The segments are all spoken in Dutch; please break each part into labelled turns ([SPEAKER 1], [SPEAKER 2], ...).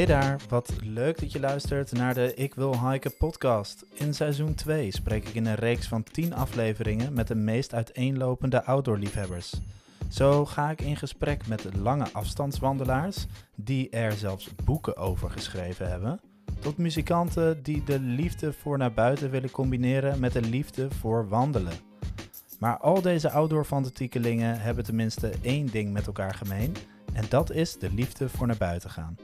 [SPEAKER 1] Hey daar, wat leuk dat je luistert naar de Ik Wil Hiken podcast. In seizoen 2 spreek ik in een reeks van 10 afleveringen met de meest uiteenlopende outdoorliefhebbers. Zo ga ik in gesprek met lange afstandswandelaars, die er zelfs boeken over geschreven hebben, tot muzikanten die de liefde voor naar buiten willen combineren met de liefde voor wandelen. Maar al deze outdoor-fanatiekelingen hebben tenminste één ding met elkaar gemeen, en dat is de liefde voor naar buiten gaan.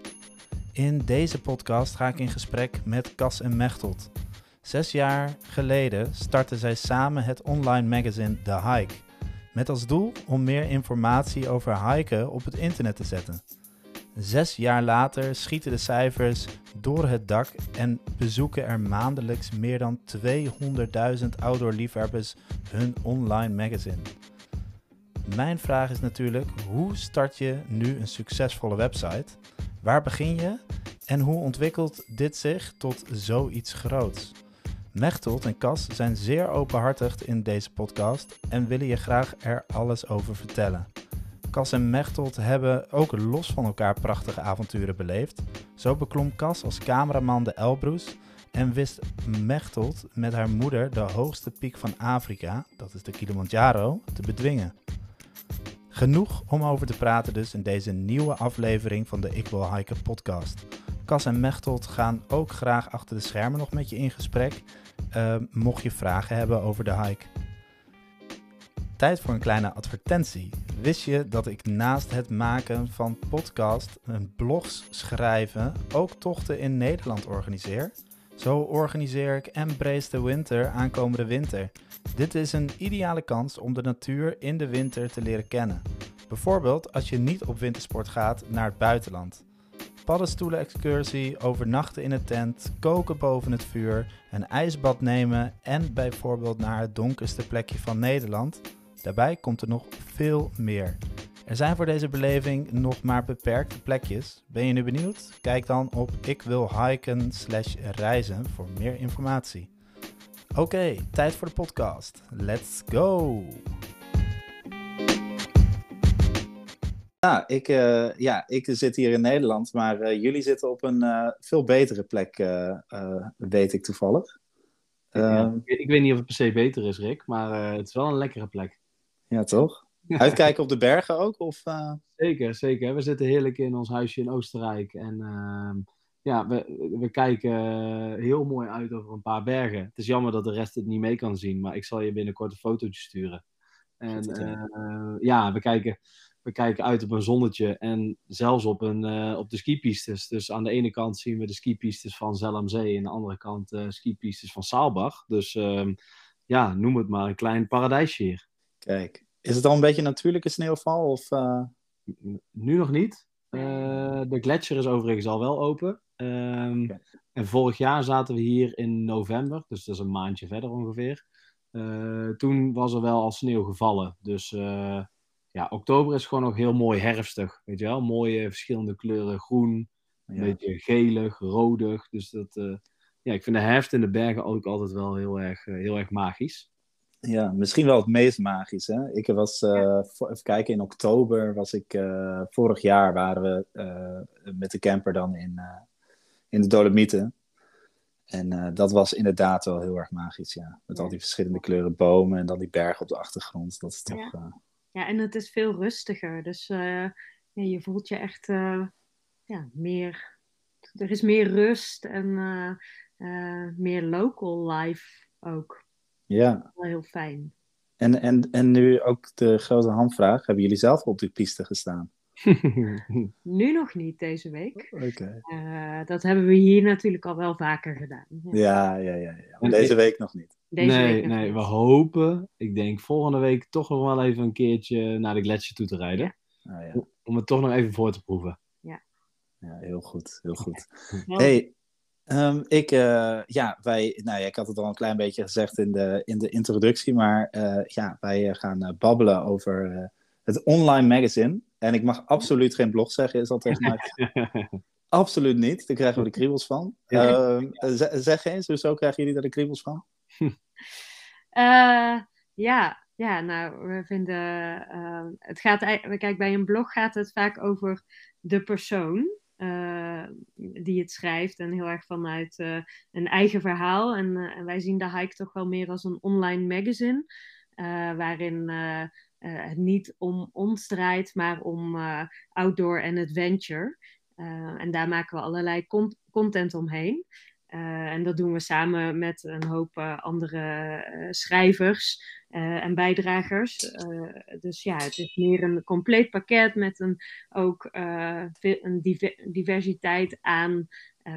[SPEAKER 1] In deze podcast ga ik in gesprek met Cas en Mechtelt. Zes jaar geleden startten zij samen het online magazine The Hike. Met als doel om meer informatie over hiken op het internet te zetten. Zes jaar later schieten de cijfers door het dak en bezoeken er maandelijks meer dan 200.000 outdoor-liefhebbers hun online magazine. Mijn vraag is natuurlijk: hoe start je nu een succesvolle website? Waar begin je en hoe ontwikkelt dit zich tot zoiets groots? Mechtelt en Cas zijn zeer openhartig in deze podcast en willen je graag er alles over vertellen. Cas en Mechtelt hebben ook los van elkaar prachtige avonturen beleefd. Zo beklom Cas als cameraman de Elbrus en wist Mechtelt met haar moeder de hoogste piek van Afrika, dat is de Kilimanjaro, te bedwingen. Genoeg om over te praten dus in deze nieuwe aflevering van de Ik Wil Hiken podcast. Cas en Mechtelt gaan ook graag achter de schermen nog met je in gesprek, uh, mocht je vragen hebben over de hike. Tijd voor een kleine advertentie. Wist je dat ik naast het maken van podcast en blogs schrijven ook tochten in Nederland organiseer? Zo organiseer ik Embrace the Winter aankomende winter. Dit is een ideale kans om de natuur in de winter te leren kennen. Bijvoorbeeld als je niet op wintersport gaat naar het buitenland. Paddenstoelen-excursie, overnachten in een tent, koken boven het vuur, een ijsbad nemen en bijvoorbeeld naar het donkerste plekje van Nederland. Daarbij komt er nog veel meer. Er zijn voor deze beleving nog maar beperkte plekjes. Ben je nu benieuwd? Kijk dan op ikwilhiken reizen voor meer informatie. Oké, tijd voor de podcast. Let's go! Ja, ik, uh, ja, ik zit hier in Nederland, maar uh, jullie zitten op een uh, veel betere plek, weet ik toevallig.
[SPEAKER 2] Ja, ik, ik, weet niet of het per se beter is, Rick, maar het is wel een lekkere plek.
[SPEAKER 1] Ja, toch? Uitkijken op de bergen ook? Of,
[SPEAKER 2] Zeker, zeker. We zitten heerlijk in ons huisje in Oostenrijk. En ehm, ja, we, we kijken heel mooi uit over een paar bergen. Het is jammer dat de rest het niet mee kan zien, maar ik zal je binnenkort een fotootje sturen. En ja, we kijken we kijken uit op een zonnetje en zelfs op, een, uh, op de skipistes. Dus aan de ene kant zien we de skipistes van Zellamzee en aan de andere kant uh, skipistes van Saalbach. Dus uh, ja, noem het maar een klein paradijsje hier.
[SPEAKER 1] Kijk, is het al een beetje natuurlijke sneeuwval? Of.
[SPEAKER 2] Nu nog niet. de gletsjer is overigens al wel open. Um, En vorig jaar zaten we hier in november, dus dat is een maandje verder ongeveer. toen was er wel al sneeuw gevallen. Dus ja, oktober is gewoon nog heel mooi herfstig. Weet je wel, mooie verschillende kleuren. Groen, een beetje gelig, rodig. Dus dat, uh, ja, ik vind de herfst in de bergen ook altijd wel heel erg, uh, heel erg magisch.
[SPEAKER 1] Ja, misschien wel het meest magisch. Hè? Ik was, uh, even kijken, in oktober was ik, vorig jaar waren we met de camper dan in, in de Dolomieten. En dat was inderdaad wel heel erg magisch, ja. Met al die verschillende kleuren bomen en dan die bergen op de achtergrond. Dat is toch... Ja.
[SPEAKER 3] Ja, en het is veel rustiger. Dus uh, ja, je voelt je echt ja, meer. Er is meer rust en meer local life ook.
[SPEAKER 1] Ja.
[SPEAKER 3] Wel heel fijn.
[SPEAKER 1] En, en, en nu ook de grote handvraag: hebben jullie zelf op die piste gestaan?
[SPEAKER 3] nu nog niet deze week.
[SPEAKER 1] Oké.
[SPEAKER 3] Okay. dat hebben we hier natuurlijk al wel vaker gedaan.
[SPEAKER 1] Ja, ja, ja. ja, ja. Maar deze week nog niet.
[SPEAKER 2] Deze nee, nee, we hopen, ik denk volgende week toch nog wel even een keertje naar de gletsjer toe te rijden.
[SPEAKER 1] Ja. Oh, ja.
[SPEAKER 2] Om het toch nog even voor te proeven.
[SPEAKER 3] Ja,
[SPEAKER 1] ja heel goed, heel goed. Hey, um, ik, uh, ja, wij, nou ja, ik had het al een klein beetje gezegd in de, in de introductie, maar uh, ja, wij gaan uh, babbelen over het online magazine. En ik mag absoluut geen blog zeggen, is altijd maar. absoluut niet, daar krijgen we de kriebels van. Ja. Uh, zeg eens, hoezo krijgen jullie daar de kriebels van?
[SPEAKER 3] uh, ja, ja, nou, we vinden. Uh, het gaat, kijk, bij een blog gaat het vaak over de persoon. die het schrijft en heel erg vanuit een eigen verhaal. En, en, wij zien de hike toch wel meer als een online magazine, waarin het niet om ons draait, maar om outdoor en adventure. en daar maken we allerlei content omheen. En dat doen we samen met een hoop andere schrijvers en bijdragers. dus ja, het is meer een compleet pakket met een, ook een diver diversiteit aan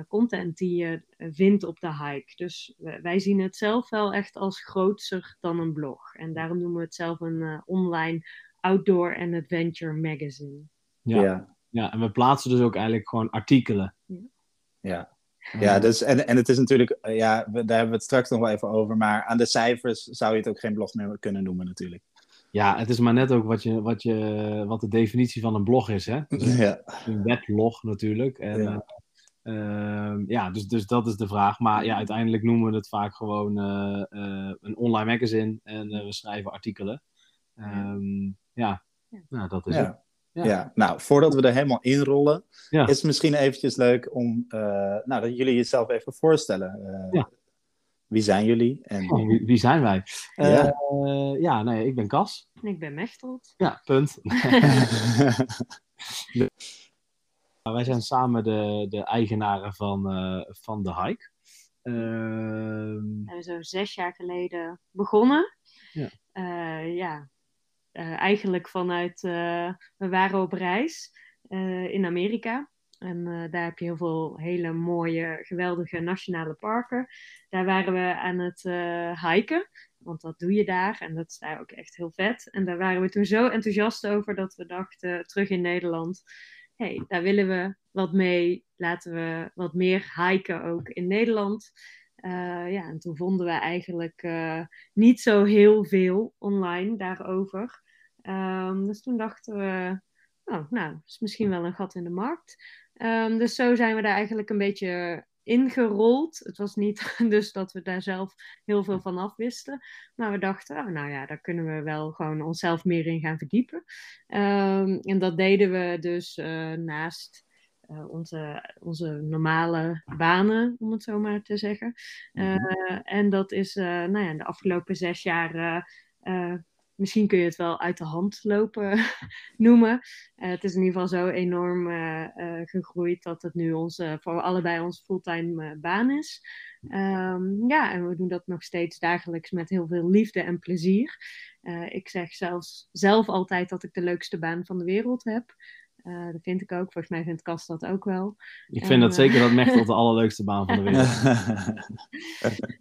[SPEAKER 3] content die je vindt op de hike. Dus wij zien het zelf wel echt als groter dan een blog. En daarom noemen we het zelf een online outdoor en adventure magazine.
[SPEAKER 2] Ja. ja. Ja. en we plaatsen dus ook eigenlijk gewoon artikelen.
[SPEAKER 1] Ja. ja. Ja, dus, en, en het is natuurlijk, eh, ja, daar hebben we het straks nog wel even over, maar aan de cijfers zou je het ook geen blog meer kunnen noemen natuurlijk.
[SPEAKER 2] Ja, het is maar net ook wat, je, wat, je, wat de definitie van een blog is, hè? Dus ja. Een weblog natuurlijk. En, ja. Uh, uh, ja, dus, dus dat is de vraag. Maar ja, uiteindelijk noemen we het vaak gewoon uh, een online magazine en we schrijven artikelen. Um, ja, nou, dat is het.
[SPEAKER 1] Ja. nou, voordat we er helemaal inrollen, ja. is het misschien eventjes leuk om uh, nou, dat jullie jezelf even voorstellen. Uh, ja. Wie zijn jullie?
[SPEAKER 2] En... Oh, wie, wie, zijn wij? Ja, uh, ja nee, ik ben Cas.
[SPEAKER 3] Ik ben Mechtelt.
[SPEAKER 2] Ja, punt. wij zijn samen de, de eigenaren van, van de hike.
[SPEAKER 3] Ehm, we zijn zo zes jaar geleden begonnen. Ja. ja, uh, eigenlijk vanuit, uh, we waren op reis uh, in Amerika. En daar heb je heel veel hele mooie, geweldige nationale parken. Daar waren we aan het hiken, want dat doe je daar. En dat is daar ook echt heel vet. En daar waren we toen zo enthousiast over dat we dachten, terug in Nederland... hey, daar willen we wat mee. Laten we wat meer hiken ook in Nederland. Uh, ja, en toen vonden we eigenlijk uh, niet zo heel veel online daarover. Um, dus toen dachten we, oh, nou, is misschien wel een gat in de markt. Um, dus zo zijn we daar eigenlijk een beetje ingerold. Het was niet dus dat we daar zelf heel veel van afwisten. Maar we dachten, oh, nou ja, daar kunnen we wel gewoon onszelf meer in gaan verdiepen. Um, en dat deden we dus uh, naast uh, onze, onze normale banen, om het zo maar te zeggen. Uh, en dat is nou ja, de afgelopen zes jaar misschien kun je het wel uit de hand lopen noemen. Uh, het is in ieder geval zo enorm uh, uh, gegroeid dat het nu onze, voor allebei onze fulltime baan is. Um, ja, en we doen dat nog steeds dagelijks met heel veel liefde en plezier. ik zeg zelfs zelf altijd dat ik de leukste baan van de wereld heb. dat vind ik ook. Volgens mij vindt Kast dat ook wel.
[SPEAKER 2] Ik vind dat zeker dat Mechtel de allerleukste baan van de wereld.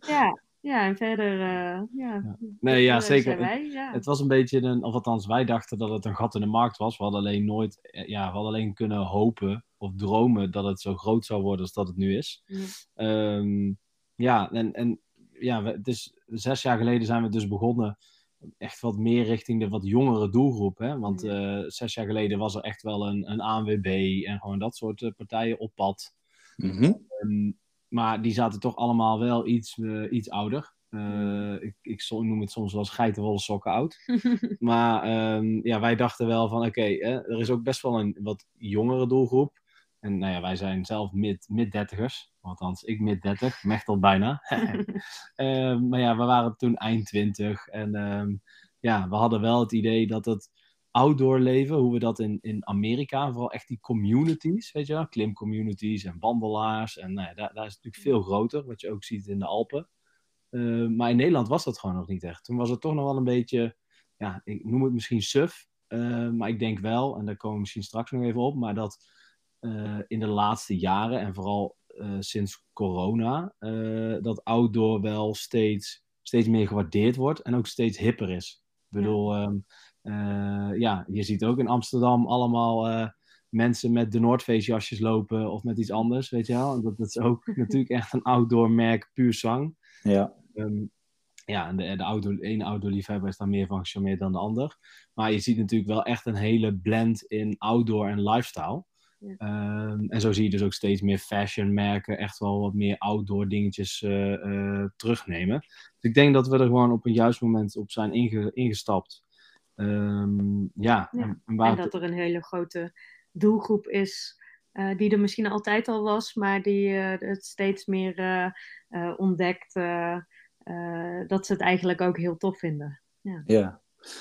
[SPEAKER 3] ja, ja, en verder, uh, ja.
[SPEAKER 2] Nee, ja, zeker. Wij, ja. Het was een beetje een, of althans, wij dachten dat het een gat in de markt was. We hadden alleen nooit, eh, ja, we hadden alleen kunnen hopen of dromen dat het zo groot zou worden als dat het nu is. Ja, um, ja en, en ja, we, dus zes jaar geleden zijn we dus begonnen echt wat meer richting de wat jongere doelgroep. Hè? Want uh, zes jaar geleden was er echt wel een, een ANWB en gewoon dat soort partijen op pad. Mm -hmm. um, maar die zaten toch allemaal wel iets, uh, iets ouder. Uh, ik, ik noem het soms wel geitenwolle sokken oud. maar um, ja, wij dachten wel van oké, okay, er is ook best wel een wat jongere doelgroep. En nou ja, wij zijn zelf mid-dertigers. Althans, ik mid-dertig, Mechtel bijna. uh, maar ja, we waren toen eind twintig. En um, ja, we hadden wel het idee dat het outdoor leven, hoe we dat in, in Amerika, vooral echt die communities, weet je wel, klimcommunities en wandelaars. En nou ja, daar, daar is het natuurlijk veel groter, wat je ook ziet in de Alpen. Uh, maar in Nederland was dat gewoon nog niet echt. Toen was het toch nog wel een beetje, ja, ik noem het misschien suf, uh, maar ik denk wel, en daar komen we misschien straks nog even op, maar dat uh, in de laatste jaren en vooral sinds corona, dat outdoor wel steeds, steeds meer gewaardeerd wordt en ook steeds hipper is. Ik bedoel, um, uh, ja, je ziet ook in Amsterdam allemaal uh, mensen met de Noordfeestjasjes lopen of met iets anders, weet je wel. Dat, dat is ook natuurlijk echt een outdoor merk, puur zang. Ja. Um, ja, en de, de, outdoor, de ene outdoor liefhebber is dan meer van gecharmeerd dan de ander. Maar je ziet natuurlijk wel echt een hele blend in outdoor en lifestyle. Ja. Um, en zo zie je dus ook steeds meer fashion merken echt wel wat meer outdoor dingetjes uh, uh, terugnemen. Dus ik denk dat we er gewoon op een juist moment op zijn inge ingestapt. Um, ja,
[SPEAKER 3] ja. En, en, dat er een hele grote doelgroep is eh, die er misschien altijd al was, maar die het steeds meer ontdekt dat ze het eigenlijk ook heel tof vinden. Ja.
[SPEAKER 1] ja.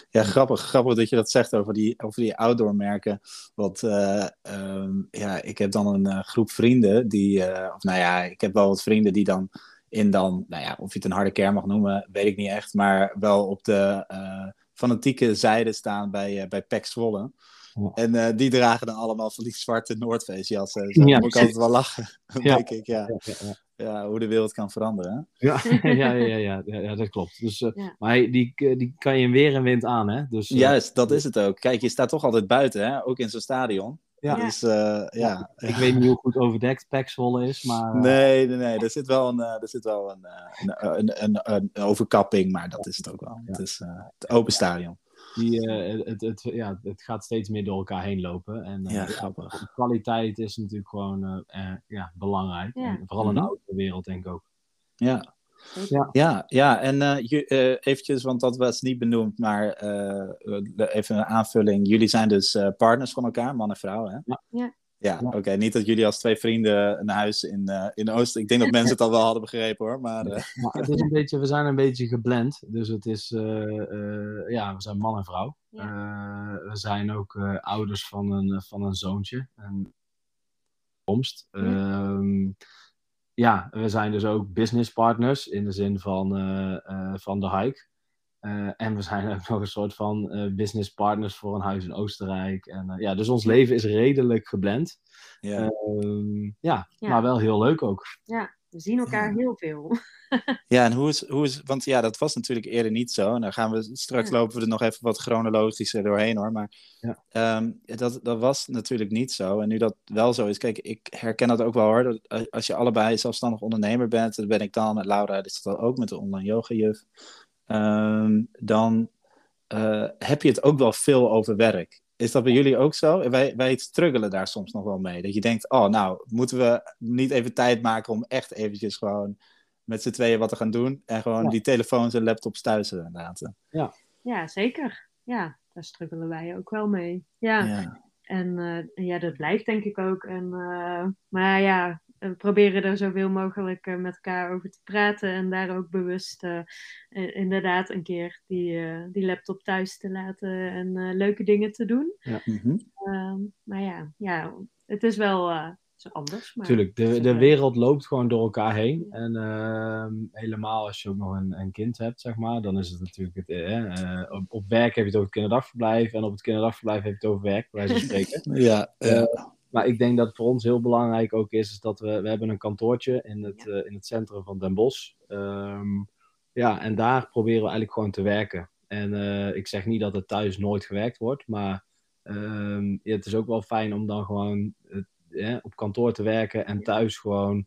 [SPEAKER 1] Ja, grappig, grappig dat je dat zegt over die, over die outdoor merken. Want ehm, ja, ik heb dan een groep vrienden die, of nou ja, ik heb wel wat vrienden die dan in dan, nou ja, of je het een harde kern mag noemen, weet ik niet echt, maar wel op de fanatieke zijde staan bij, uh, bij PEC Zwolle. En uh, die dragen dan allemaal van die zwarte Noordface jassen. Dus ja, moet ik altijd wel lachen, ja. denk ik. Ja. Ja, ja, hoe de wereld kan veranderen.
[SPEAKER 2] Ja, ja, ja, ja, ja, dat klopt. Dus, uh, maar die, die kan je in weer en wind aan, hè? Dus,
[SPEAKER 1] Juist, dat is het ook. Kijk, je staat toch altijd buiten, hè? Ook in zo'n stadion. Ja. Dus, uh, ja.
[SPEAKER 2] Ik weet niet hoe goed overdekt Paxvolle is, maar...
[SPEAKER 1] Uh... Nee, nee, nee. Er zit wel, een, uh, er zit wel een, een, een, een, overkapping, maar dat is het ook wel. Ja. Het is het open stadion.
[SPEAKER 2] Die, het, het, ja, het gaat steeds meer door elkaar heen lopen. En
[SPEAKER 1] ja, grappig.
[SPEAKER 2] kwaliteit is natuurlijk gewoon ja, belangrijk. En vooral in de mhm. oude wereld, denk ik ook.
[SPEAKER 1] Ja, ja, ja, ja. en uh, uh, eventjes, want dat was niet benoemd, maar uh, even een aanvulling. Jullie zijn dus partners van elkaar, man en vrouw, hè?
[SPEAKER 3] Ja. ja.
[SPEAKER 1] Ja, oké. Niet dat jullie als twee vrienden een huis in, in Oost... Ik denk dat mensen het al wel hadden begrepen, hoor. Maar,
[SPEAKER 2] maar het is een beetje, we zijn een beetje geblend. Dus het is... ja, we zijn man en vrouw. Ja. we zijn ook ouders van een, van een zoontje. Een komst. Ja. Ja, we zijn dus ook business partners in de zin van, uh, uh, van de hike. Uh, en we zijn ook nog een soort van business partners voor een huis in Oostenrijk. En, ja, dus ons leven is redelijk geblend. Ja. Ehm, ja, ja, maar wel heel leuk ook.
[SPEAKER 3] Ja, we zien elkaar heel veel.
[SPEAKER 1] ja, en hoe is, hoe is, want ja, dat was natuurlijk eerder niet zo. En dan gaan we straks lopen we er nog even wat chronologischer doorheen hoor. Maar ja. um, dat, dat was natuurlijk niet zo. En nu dat wel zo is, kijk, ik herken dat ook wel hoor. Dat als je allebei zelfstandig ondernemer bent, dat ben ik dan met Laura, is dat ook met de online yoga juf. Um, dan uh, heb je het ook wel veel over werk. Is dat bij jullie ook zo? Wij, wij struggelen daar soms nog wel mee. Dat je denkt, oh nou, moeten we niet even tijd maken om echt eventjes gewoon met z'n tweeën wat te gaan doen. En gewoon die telefoons en laptops thuis te laten.
[SPEAKER 2] Ja.
[SPEAKER 3] ja, zeker. Ja, daar struggelen wij ook wel mee. Ja. ja. En uh, ja, dat blijft denk ik ook. En, uh, maar ja, we proberen er zoveel mogelijk uh, met elkaar over te praten. En daar ook bewust inderdaad een keer die, die laptop thuis te laten en leuke dingen te doen.
[SPEAKER 2] Ja. Mm
[SPEAKER 3] -hmm. maar ja, ja, het is wel is anders. Maar
[SPEAKER 2] Tuurlijk, de, de wereld loopt gewoon door elkaar heen. En uh, helemaal als je ook nog een, een kind hebt, zeg maar, dan is het natuurlijk het, eh, op, op, werk heb je het over het kinderdagverblijf en op het kinderdagverblijf heb je het over werk, bij wijze van spreken.
[SPEAKER 1] ja, uh,
[SPEAKER 2] maar ik denk dat voor ons heel belangrijk ook is, is dat we, we hebben een kantoortje in het, ja. in het centrum van Den Bosch. Um, ja, en daar proberen we eigenlijk gewoon te werken. En ik zeg niet dat het thuis nooit gewerkt wordt, maar um, ja, het is ook wel fijn om dan gewoon op kantoor te werken en thuis gewoon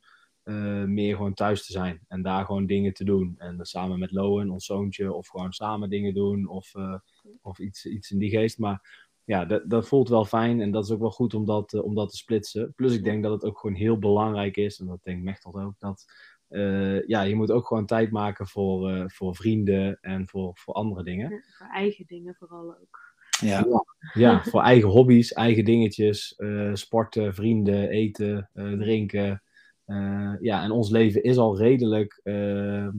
[SPEAKER 2] meer gewoon thuis te zijn. En daar gewoon dingen te doen. En samen met Lowen, ons zoontje, of gewoon samen dingen doen of, of iets, iets in die geest. Maar ja, dat, dat voelt wel fijn en dat is ook wel goed om dat, uh, om dat te splitsen. Plus ik denk dat het ook gewoon heel belangrijk is, en dat denkt Mechtel ook, dat ja, je moet ook gewoon tijd maken voor, voor vrienden en voor, voor andere dingen. Ja,
[SPEAKER 3] voor eigen dingen vooral ook.
[SPEAKER 2] Ja. ja, voor eigen hobby's, eigen dingetjes, uh, sporten, vrienden, eten, uh, drinken. Uh, ja, en ons leven is al redelijk, ehm,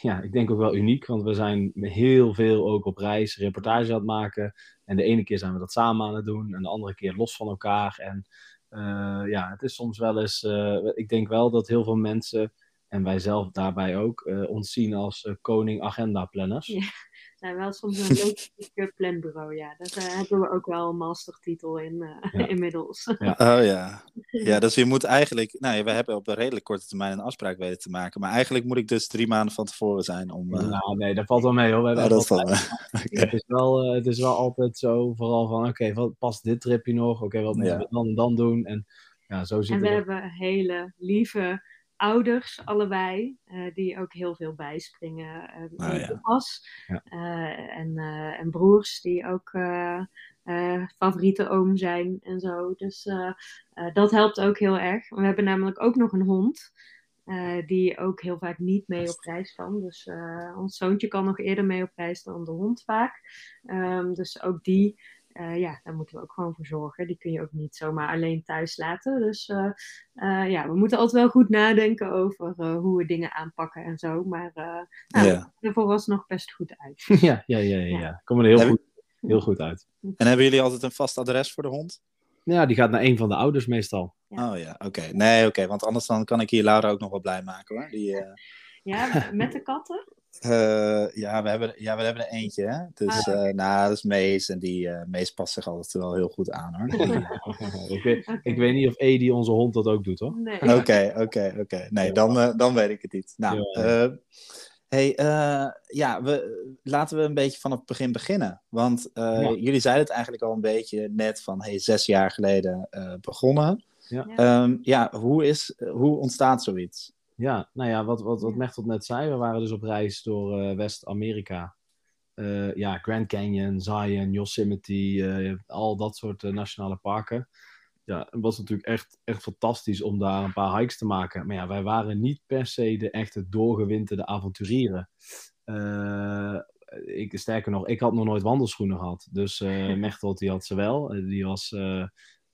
[SPEAKER 2] ja, ik denk ook wel uniek, want we zijn heel veel ook op reis, reportage aan het maken. En de ene keer zijn we dat samen aan het doen, en de andere keer los van elkaar. En ja, het is soms wel eens, ik denk wel dat heel veel mensen, en wij zelf daarbij ook, ons zien als koning agenda planners.
[SPEAKER 3] Ja zijn wel soms een logistiek planbureau, ja. Daar uh, hebben we ook wel een mastertitel in uh, inmiddels.
[SPEAKER 1] Ja. Oh ja. Ja, dus je moet eigenlijk... Nou, we hebben op een redelijk korte termijn een afspraak weten te maken. Maar eigenlijk moet ik dus drie maanden van tevoren zijn om... Uh...
[SPEAKER 2] Nou, nee, dat valt wel mee hoor. We oh, dat valt het, is wel, het is wel altijd zo, vooral van... Oké, okay, past dit tripje nog? Oké, okay, wat moeten we dan, dan doen? En ja, zo zit
[SPEAKER 3] En we hebben hele lieve ouders, allebei, uh, die ook heel veel bijspringen. Uh, ja. Pas. Ja. Uh, en, en broers die ook favoriete oom zijn en zo. Dus dat helpt ook heel erg. We hebben namelijk ook nog een hond. die ook heel vaak niet mee op reis kan. Dus ons zoontje kan nog eerder mee op reis dan de hond vaak. Um, dus ook die eh, ja, daar moeten we ook gewoon voor zorgen. Die kun je ook niet zomaar alleen thuis laten. Dus eh, eh, ja, we moeten altijd wel goed nadenken over hoe we dingen aanpakken en zo. Maar nou, ja. we er vooralsnog best goed uit.
[SPEAKER 2] ja, ja, ja, ja, ja. Komen er heel, goed, heel goed uit.
[SPEAKER 1] En hebben jullie altijd een vast adres voor de hond?
[SPEAKER 2] Ja, die gaat naar een van de ouders meestal.
[SPEAKER 1] Oh ja, oké. Nee, oké. Want anders dan kan ik hier Laura ook nog wel blij maken hoor. Die,
[SPEAKER 3] Ja, met de katten?
[SPEAKER 1] Uh, ja, we hebben, ja, we hebben er eentje. Hè? Dus, ah, uh, nou, dat is Mees. En die uh, Mees past zich altijd wel heel goed aan hoor.
[SPEAKER 2] ik, weet, okay. ik weet niet of Edi, onze hond, dat ook doet hoor.
[SPEAKER 1] Oké, oké, oké. Nee, dan, dan weet ik het niet. Nou, ja. hey, ja, we, laten we een beetje vanaf het begin beginnen. Want ja. jullie zeiden het eigenlijk al een beetje net van hey, zes jaar geleden begonnen. Ja. Um, ja, hoe, is, hoe ontstaat zoiets?
[SPEAKER 2] Ja, nou ja, wat, wat, wat Mechtel net zei, we waren dus op reis door uh, West-Amerika. Uh, ja, Grand Canyon, Zion, Yosemite, uh, al dat soort nationale parken. Ja, het was natuurlijk echt, echt fantastisch om daar een paar hikes te maken. Maar ja, wij waren niet per se de echte doorgewinterde avonturieren. ik, sterker nog, ik had nog nooit wandelschoenen gehad. Dus Mechtel, die had ze wel. Die was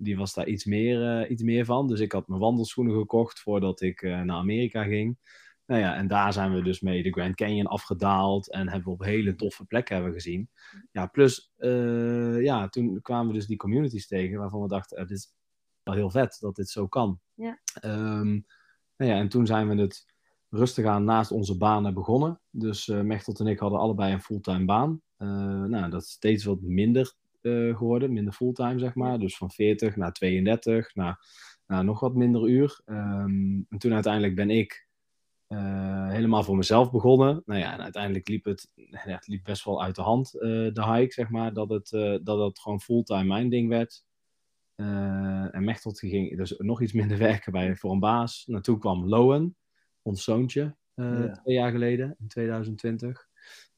[SPEAKER 2] die was daar iets meer, uh, iets meer van. Dus ik had mijn wandelschoenen gekocht voordat ik uh, naar Amerika ging. Nou ja, en daar zijn we dus mee de Grand Canyon afgedaald en hebben we op hele toffe plekken hebben gezien. Ja, plus, uh, ja, toen kwamen we dus die communities tegen waarvan we dachten, het is wel heel vet dat dit zo kan. Ja. Um, nou ja, en toen zijn we het rustig aan naast onze banen begonnen. Dus uh, Mechtelt en ik hadden allebei een fulltime baan. Nou, dat is steeds wat minder uh, geworden, minder fulltime zeg maar. Dus van 40 naar 32, naar, naar nog wat minder uur. Um, en toen uiteindelijk ben ik uh, helemaal voor mezelf begonnen. Nou ja, en uiteindelijk liep het, ja, het liep best wel uit de hand, uh, de hike zeg maar. Dat het, dat het gewoon fulltime mijn ding werd. en Mechtelt ging dus nog iets minder werken bij, voor een baas. Naartoe kwam Lowen, ons zoontje, ja. twee jaar geleden, in 2020.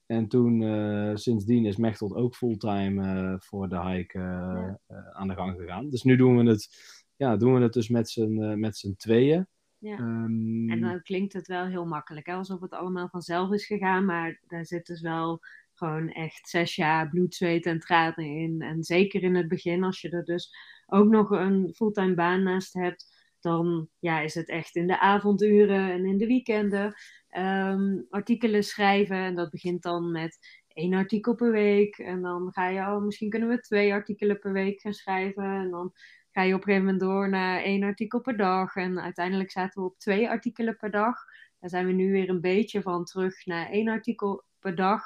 [SPEAKER 2] En toen, uh, sindsdien is Mechtelt ook fulltime uh, voor de hike uh, ja. aan de gang gegaan. Dus nu doen we het, ja, doen we het dus met z'n, met z'n tweeën.
[SPEAKER 3] Ja. Um, en dan klinkt het wel heel makkelijk, hè? alsof het allemaal vanzelf is gegaan. Maar daar zit dus wel gewoon echt zes jaar bloed, zweet en tranen in. En zeker in het begin, als je er dus ook nog een fulltime baan naast hebt dan ja, is het echt in de avonduren en in de weekenden um, artikelen schrijven. En dat begint dan met één artikel per week. En dan ga je, oh, misschien kunnen we twee artikelen per week gaan schrijven. En dan ga je op een gegeven moment door naar één artikel per dag. En uiteindelijk zaten we op twee artikelen per dag. Daar zijn we nu weer een beetje van terug naar één artikel per dag.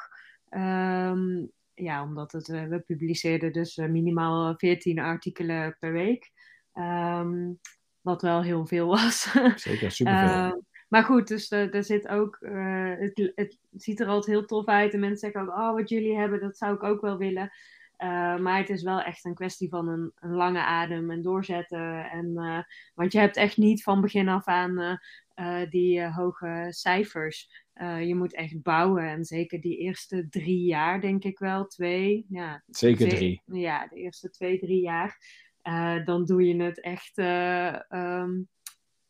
[SPEAKER 3] Um, ja, omdat het, uh, we publiceerden dus uh, minimaal 14 artikelen per week. Um, wat wel heel veel was.
[SPEAKER 2] Zeker, superveel. Uh,
[SPEAKER 3] maar goed, dus er, er zit ook, uh, het, het, ziet er altijd heel tof uit. En mensen zeggen ook, oh, wat jullie hebben, dat zou ik ook wel willen. Uh, maar het is wel echt een kwestie van een, een lange adem en doorzetten. En, uh, want je hebt echt niet van begin af aan die hoge cijfers. je moet echt bouwen. En zeker die eerste drie jaar, denk ik wel, twee. Ja,
[SPEAKER 2] zeker drie.
[SPEAKER 3] Ja, de eerste twee, drie jaar. Dan doe je het echt um,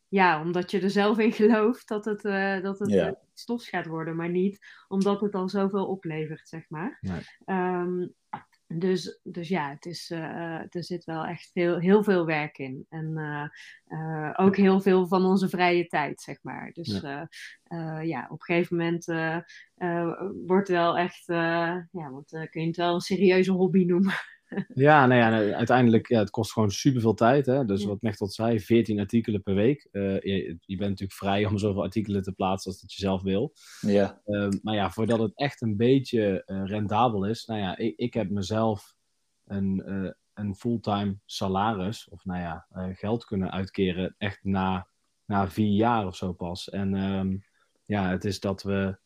[SPEAKER 3] ja, omdat je er zelf in gelooft dat het, uh, dat het ja. stofs gaat worden, maar niet omdat het al zoveel oplevert, zeg maar. Nee. Um, dus, dus ja, het is, uh, er zit wel echt heel, heel veel werk in. En uh, ook heel veel van onze vrije tijd, zeg maar. Dus ja, ja op een gegeven moment wordt wel echt, ja, want, kun je het wel een serieuze hobby noemen.
[SPEAKER 2] Ja, nou ja, uiteindelijk, ja, het kost gewoon superveel tijd. Hè? Dus ja. wat Mechtel zei, 14 artikelen per week. Uh, je, je, bent natuurlijk vrij om zoveel artikelen te plaatsen als dat je zelf wil.
[SPEAKER 1] Ja.
[SPEAKER 2] Uh, maar ja, voordat het echt een beetje uh, rendabel is, nou ja, ik, ik heb mezelf een, een fulltime salaris, of nou ja, geld kunnen uitkeren, echt na, na vier jaar of zo pas. En um, ja, het is dat we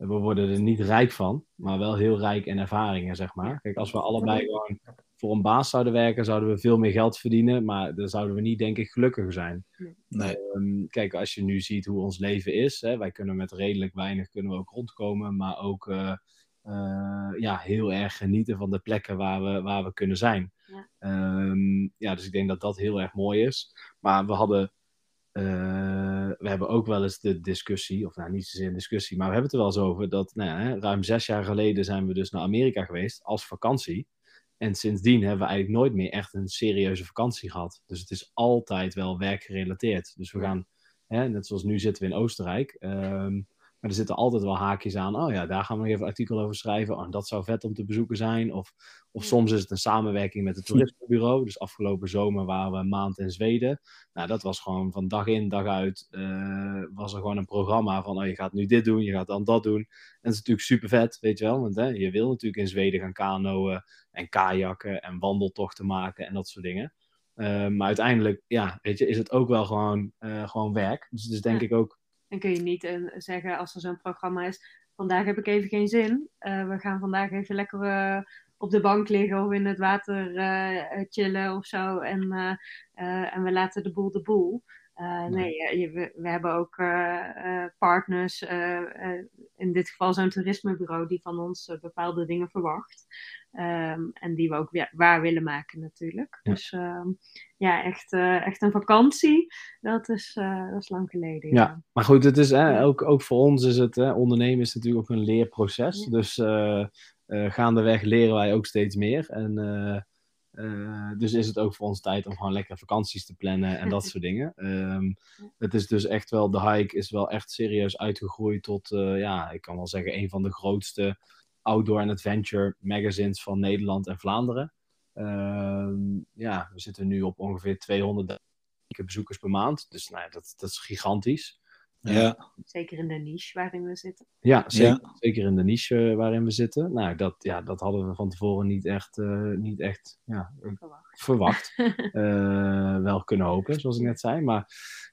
[SPEAKER 2] we worden er niet rijk van, maar wel heel rijk in ervaringen, zeg maar. Kijk, als we allebei gewoon voor een baas zouden werken, zouden we veel meer geld verdienen, maar dan zouden we niet, denk ik, gelukkiger zijn.
[SPEAKER 1] Nee.
[SPEAKER 2] Um, kijk, als je nu ziet hoe ons leven is, hè, wij kunnen met redelijk weinig kunnen we ook rondkomen, maar ook uh, uh, ja, heel erg genieten van de plekken waar we, waar we kunnen zijn. Ja. Um, ja, dus ik denk dat dat heel erg mooi is. Maar we hadden we hebben ook wel eens de discussie, of nou niet zozeer een discussie, maar we hebben het er wel eens over dat nou ja, ruim zes jaar geleden zijn we dus naar Amerika geweest als vakantie. En sindsdien hebben we eigenlijk nooit meer echt een serieuze vakantie gehad. Dus het is altijd wel werkgerelateerd. Dus we gaan, hè, net zoals nu zitten we in Oostenrijk. ehm, maar er zitten altijd wel haakjes aan. Oh ja, daar gaan we nog even een artikel over schrijven. Oh, dat zou vet om te bezoeken zijn. Of, of soms is het een samenwerking met het toerismebureau. Dus afgelopen zomer waren we een maand in Zweden. Nou, dat was gewoon van dag in, dag uit. eh, was er gewoon een programma van, oh, je gaat nu dit doen, je gaat dan dat doen. En dat is natuurlijk super vet, weet je wel. Want hè, je wil natuurlijk in Zweden gaan kanoën en kajakken en wandeltochten maken en dat soort dingen. Eh, maar uiteindelijk, ja, weet je, is het ook wel gewoon, eh, gewoon werk. Dus het is denk
[SPEAKER 3] Ja.
[SPEAKER 2] ik ook
[SPEAKER 3] En kun je niet eh, zeggen als er zo'n programma is, vandaag heb ik even geen zin. Eh, we gaan vandaag even lekker eh, op de bank liggen of in het water chillen of zo. En we laten de boel de boel. Eh, nee, eh, je- we, we hebben ook eh, partners, in dit geval zo'n toerismebureau, die van ons bepaalde dingen verwacht. Ehm, en die we ook weer waar willen maken natuurlijk.
[SPEAKER 2] Ja.
[SPEAKER 3] Dus ehm, ja, echt, echt een vakantie, dat is, dat is lang geleden.
[SPEAKER 2] Ja. Maar goed, het is, hè, ook, ook voor ons is het, hè, ondernemen is natuurlijk ook een leerproces.
[SPEAKER 3] Ja.
[SPEAKER 2] Dus gaandeweg leren wij ook steeds meer. En eh, dus is het ook voor ons tijd om gewoon lekker vakanties te plannen en dat soort dingen. Ehm, het is dus echt wel, de hike is wel echt serieus uitgegroeid tot, eh, ja, ik kan wel zeggen, een van de grootste outdoor en adventure magazines van Nederland en Vlaanderen. Ehm, ja, we zitten nu op ongeveer 200 bezoekers per maand. Dus nou ja, dat, dat is gigantisch.
[SPEAKER 1] Ja,
[SPEAKER 3] Zeker in de niche waarin we zitten.
[SPEAKER 2] Ja, zeker, zeker in de niche eh, waarin we zitten. Nou, dat, ja, dat hadden we van tevoren niet echt, eh, niet echt ja,
[SPEAKER 3] Verwacht.
[SPEAKER 2] verwacht. Eh, wel kunnen hopen, zoals ik net zei. Maar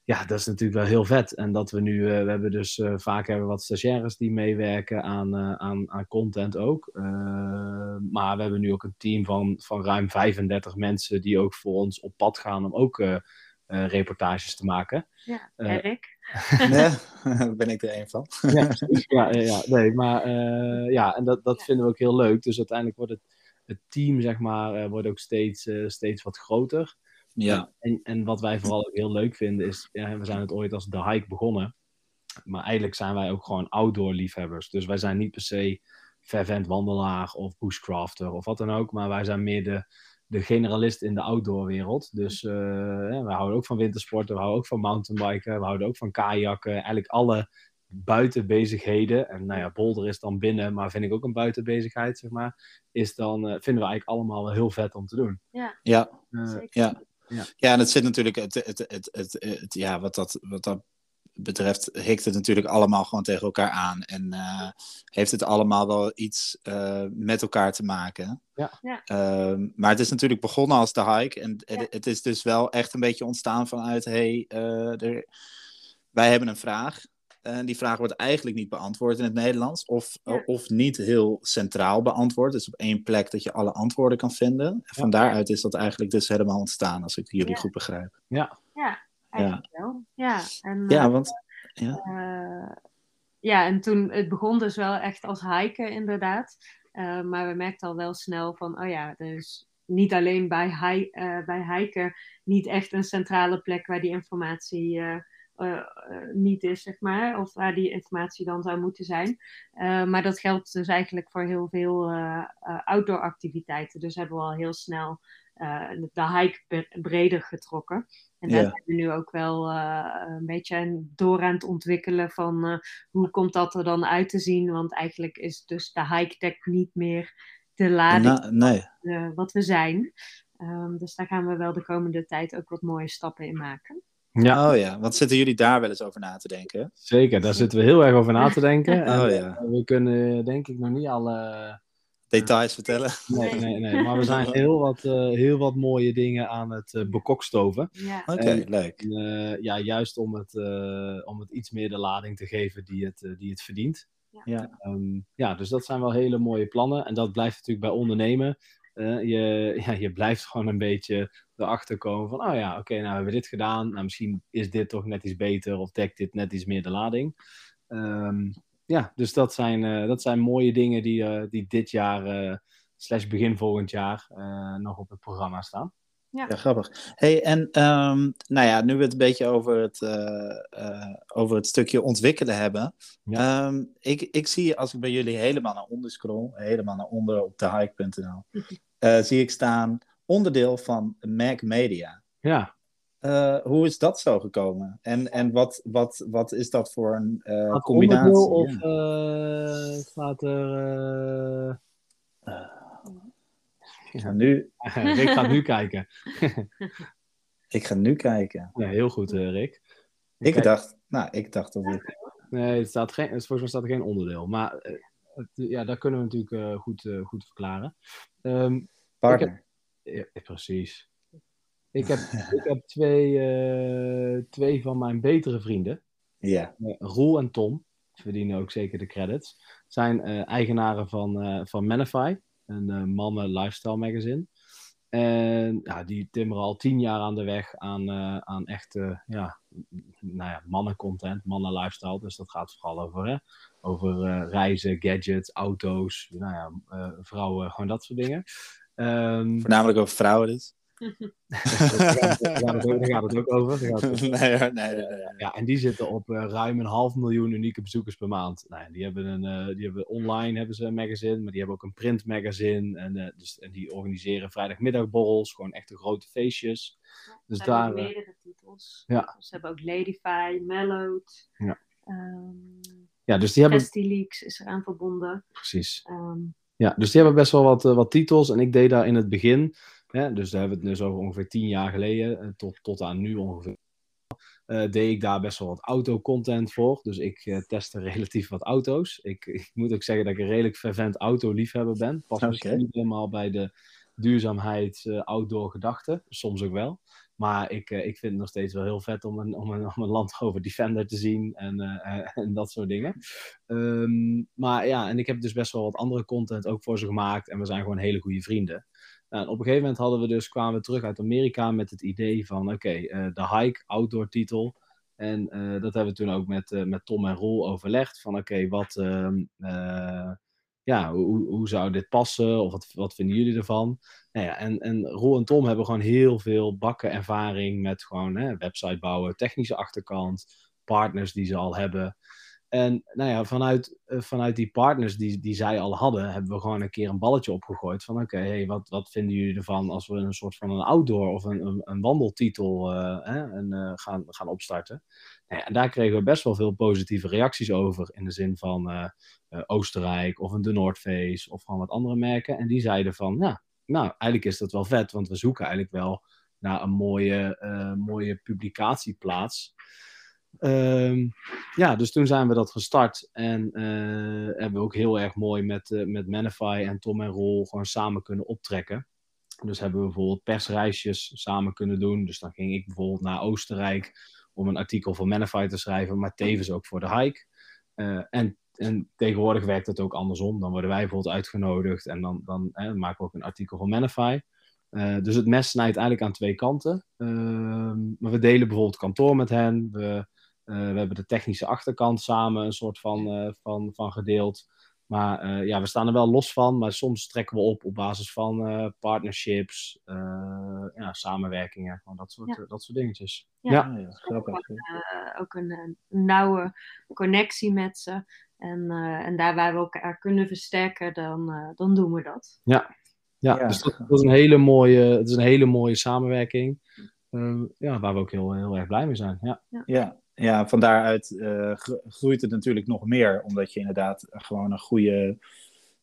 [SPEAKER 2] ja, dat is natuurlijk wel heel vet. En dat we nu, eh, we hebben dus eh, vaak hebben we wat stagiaires die meewerken aan, eh, aan, aan content ook. Eh, maar we hebben nu ook een team van, van ruim 35 mensen die ook voor ons op pad gaan om ook eh, eh, reportages te maken.
[SPEAKER 3] Ja, Erik.
[SPEAKER 1] nee, daar ben ik er een van.
[SPEAKER 2] Ja, precies. ja, ja, nee, maar eh, ja, en dat, dat vinden we ook heel leuk. Dus uiteindelijk wordt het, het team, zeg maar, eh, wordt ook steeds, eh, steeds wat groter.
[SPEAKER 1] Ja,
[SPEAKER 2] En, en wat wij vooral ook heel leuk vinden is, ja, we zijn het ooit als de hike begonnen. Maar eigenlijk zijn wij ook gewoon outdoor liefhebbers. Dus wij zijn niet per se fervent wandelaar of bushcrafter of wat dan ook. Maar wij zijn meer de, de generalist in de outdoor wereld. Dus eh, ja, we houden ook van wintersporten, we houden ook van mountainbiken, we houden ook van kajakken. Eigenlijk alle buitenbezigheden. En nou ja, bolder is dan binnen, maar vind ik ook een buitenbezigheid, zeg maar. Is dan, eh, vinden we eigenlijk allemaal wel heel vet om te doen.
[SPEAKER 1] ja,
[SPEAKER 2] Eh,
[SPEAKER 3] Zeker.
[SPEAKER 1] ja.
[SPEAKER 2] Ja.
[SPEAKER 1] Ja, en het zit natuurlijk, het, het, het, het, het- ja, wat dat, wat dat betreft, hikt het natuurlijk allemaal gewoon tegen elkaar aan. En eh, heeft het allemaal wel iets eh, met elkaar te maken.
[SPEAKER 2] Ja.
[SPEAKER 3] Ja.
[SPEAKER 1] Ehm, maar het is natuurlijk begonnen als de hike. En het,
[SPEAKER 3] Ja.
[SPEAKER 1] het is dus wel echt een beetje ontstaan vanuit, hey, eh, er, wij hebben een vraag. En die vraag wordt eigenlijk niet beantwoord in het Nederlands. Of,
[SPEAKER 3] Ja.
[SPEAKER 1] of niet heel centraal beantwoord. Dus op één plek dat je alle antwoorden kan vinden. En van daaruit is dat eigenlijk dus helemaal ontstaan, als ik jullie
[SPEAKER 3] Ja.
[SPEAKER 1] goed begrijp.
[SPEAKER 3] Ja, eigenlijk wel. Ja, en,
[SPEAKER 1] Ja,
[SPEAKER 3] eh,
[SPEAKER 1] want
[SPEAKER 3] eh, ja, en toen, het begon dus wel echt als hiken inderdaad. Eh, maar we merkten al wel snel van, oh ja, er is niet alleen bij, hi, bij hiken niet echt een centrale plek waar die informatie niet is, zeg maar. Of waar die informatie dan zou moeten zijn. Maar dat geldt dus eigenlijk voor heel veel outdoor activiteiten. Dus hebben we al heel snel de hike bre- breder getrokken. En daar
[SPEAKER 1] Ja.
[SPEAKER 3] zijn we nu ook wel eh, een beetje aan- door aan het ontwikkelen van eh, hoe komt dat er dan uit te zien. Want eigenlijk is dus de hike deck niet meer de lading
[SPEAKER 1] na- nee.
[SPEAKER 3] eh, wat we zijn. Ehm, dus daar gaan we wel de komende tijd ook wat mooie stappen in maken.
[SPEAKER 2] Ja,
[SPEAKER 1] Oh ja, want zitten jullie daar wel eens over na te denken?
[SPEAKER 2] zeker. Daar zitten we heel erg over na te denken. En,
[SPEAKER 1] Oh ja.
[SPEAKER 2] we kunnen denk ik nog niet alle...
[SPEAKER 1] Details vertellen?
[SPEAKER 2] Nee, nee, nee. Maar we zijn heel wat, eh, heel wat mooie dingen aan het eh, bekokstoven.
[SPEAKER 3] Ja,
[SPEAKER 1] Oké,
[SPEAKER 2] En-
[SPEAKER 1] leuk.
[SPEAKER 2] En, eh, ja, juist om het, eh, om het iets meer de lading te geven die het, eh, die het verdient.
[SPEAKER 1] Ja.
[SPEAKER 2] Ehm, ja, dus dat zijn wel hele mooie plannen. En dat blijft natuurlijk bij ondernemen. Eh, je, ja, je blijft gewoon een beetje erachter komen van, oh ja, oké, nou hebben we dit gedaan. Nou, misschien is dit toch net iets beter of dekt dit net iets meer de lading. Ehm, ja, dus dat zijn, eh, dat zijn mooie dingen die, eh, die dit jaar, eh, slash begin volgend jaar, eh, nog op het programma staan.
[SPEAKER 1] Ja, grappig. Hey, en ehm, nou ja, nu we het een beetje over het, eh, eh, over het stukje ontwikkelen hebben. ik, ik zie als ik bij jullie helemaal naar onder scroll, helemaal naar onder op thehike.nl, eh, zie ik staan onderdeel van Mac Media.
[SPEAKER 2] Ja,
[SPEAKER 1] Eh, hoe is dat zo gekomen? En, en wat, wat, wat is dat voor een
[SPEAKER 2] Staat
[SPEAKER 1] combinatie?
[SPEAKER 2] onderdeel Of
[SPEAKER 1] Ja.
[SPEAKER 2] eh, staat er...
[SPEAKER 1] Ik ga nu,
[SPEAKER 2] Rick gaat nu kijken.
[SPEAKER 1] ik ga nu kijken.
[SPEAKER 2] Ja, heel goed, Rick.
[SPEAKER 1] Ik
[SPEAKER 2] Kijk,
[SPEAKER 1] dacht, nou, ik dacht dat ik...
[SPEAKER 2] Nee, het staat geen, volgens mij staat er geen onderdeel. Maar het- ja, dat kunnen we natuurlijk goed, goed verklaren. Ehm,
[SPEAKER 1] Partner.
[SPEAKER 2] ja, precies. Ik heb, ik heb twee, eh, twee van mijn betere vrienden.
[SPEAKER 1] Ja.
[SPEAKER 2] Eh, Roel en Tom, verdienen ook zeker de credits, zijn eh, eigenaren van, van Manify, een mannen lifestyle magazine. En ja, die timmeren al tien jaar aan de weg aan, aan echte ja, nou ja, mannencontent, mannen lifestyle. Dus dat gaat vooral over, hè, over reizen, gadgets, auto's, nou ja, vrouwen, gewoon dat soort dingen. Ehm,
[SPEAKER 1] Voornamelijk over vrouwen dus.
[SPEAKER 2] Daar gaat het- daar gaat het ook- gaat het over. ook
[SPEAKER 1] nee, nee, nee, nee.
[SPEAKER 2] ja, en die zitten op eh, ruim een half miljoen unieke bezoekers per maand. Nou, ja, die hebben een, eh, die hebben online hebben ze een magazine, maar die hebben ook een print magazine. En, eh, dus, en die organiseren vrijdagmiddagborrels, gewoon echte grote feestjes. Dus
[SPEAKER 3] Ze
[SPEAKER 2] daar,
[SPEAKER 3] hebben ook meerdere titels.
[SPEAKER 2] ja.
[SPEAKER 3] Ze hebben ook Ladyfy, Mellowed.
[SPEAKER 2] Ja.
[SPEAKER 3] ehm,
[SPEAKER 2] Ja, dus die hebben
[SPEAKER 3] Festileaks is eraan verbonden.
[SPEAKER 2] precies.
[SPEAKER 3] Ehm,
[SPEAKER 2] Ja, dus die hebben best wel wat, wat titels. En ik deed daar in het begin, hè, dus daar hebben we het dus over ongeveer tien jaar geleden, eh, tot, tot aan nu ongeveer. eh, deed ik daar best wel wat auto-content voor. Dus ik eh, testte relatief wat auto's. Ik, ik moet ook zeggen dat ik een redelijk fervent autoliefhebber ben. Pas misschien
[SPEAKER 1] Oké.
[SPEAKER 2] niet helemaal bij de duurzaamheid, outdoor gedachten. Soms ook wel. Maar ik, ik vind het nog steeds wel heel vet om een, om een, om een Land Rover Defender te zien en, en dat soort dingen. Ehm, maar ja, en ik heb dus best wel wat andere content ook voor ze gemaakt. En we zijn gewoon hele goede vrienden. Op een gegeven moment hadden we dus, kwamen we terug uit Amerika met het idee van, oké, eh, de hike, outdoor titel. En eh, dat hebben we toen ook met, eh, met Tom en Roel overlegd. Van oké, wat, ehm, eh, ja, hoe, hoe zou dit passen? Of wat, wat vinden jullie ervan? Nou ja, en, en Roel en Tom hebben gewoon heel veel bakken ervaring met gewoon hè, website bouwen, technische achterkant, partners die ze al hebben. En nou ja, vanuit, eh, vanuit die partners die, die zij al hadden, hebben we gewoon een keer een balletje opgegooid. Van oké, hey, wat, wat vinden jullie ervan als we een soort van een outdoor of een, een, wandeltitel eh, eh, gaan, gaan opstarten? Nou ja, en daar kregen we best wel veel positieve reacties over. In de zin van Oostenrijk of een De North Face of gewoon wat andere merken. En die zeiden van, ja, nou, eigenlijk is dat wel vet, want we zoeken eigenlijk wel naar een mooie, mooie publicatieplaats. Ehm, ja, dus toen zijn we dat gestart en eh, hebben we ook heel erg mooi met, eh, met Manify en Tom en Roel gewoon samen kunnen optrekken. Dus hebben we bijvoorbeeld persreisjes samen kunnen doen. Dus dan ging ik bijvoorbeeld naar Oostenrijk om een artikel voor Manify te schrijven, maar tevens ook voor de hike. Eh, en, en tegenwoordig werkt het ook andersom. Dan worden wij bijvoorbeeld uitgenodigd en dan, dan maken we ook een artikel voor Manify. Dus het mes snijdt eigenlijk aan twee kanten. Ehm, maar we delen bijvoorbeeld kantoor met hen. We, we hebben de technische achterkant samen een soort van, eh, van, van gedeeld. Maar eh, ja, we staan er wel los van. Maar soms trekken we op op basis van eh, partnerships, eh, ja, samenwerkingen, gewoon dat soort,
[SPEAKER 3] Ja.
[SPEAKER 2] eh, dat soort dingetjes.
[SPEAKER 3] Ja.
[SPEAKER 2] Ja.
[SPEAKER 1] Ja, grappig.
[SPEAKER 3] eh, ook een, een nauwe connectie met ze. En, eh, en daar waar we elkaar kunnen versterken, dan, eh, dan doen we dat.
[SPEAKER 2] Ja,
[SPEAKER 1] Ja.
[SPEAKER 2] dus dat, dat is een hele mooie, het is een hele mooie samenwerking. Ehm, ja, waar we ook heel, heel erg blij mee zijn. Ja.
[SPEAKER 1] Ja, ja van daaruit eh, gro- groeit het natuurlijk nog meer, omdat je inderdaad gewoon een goede,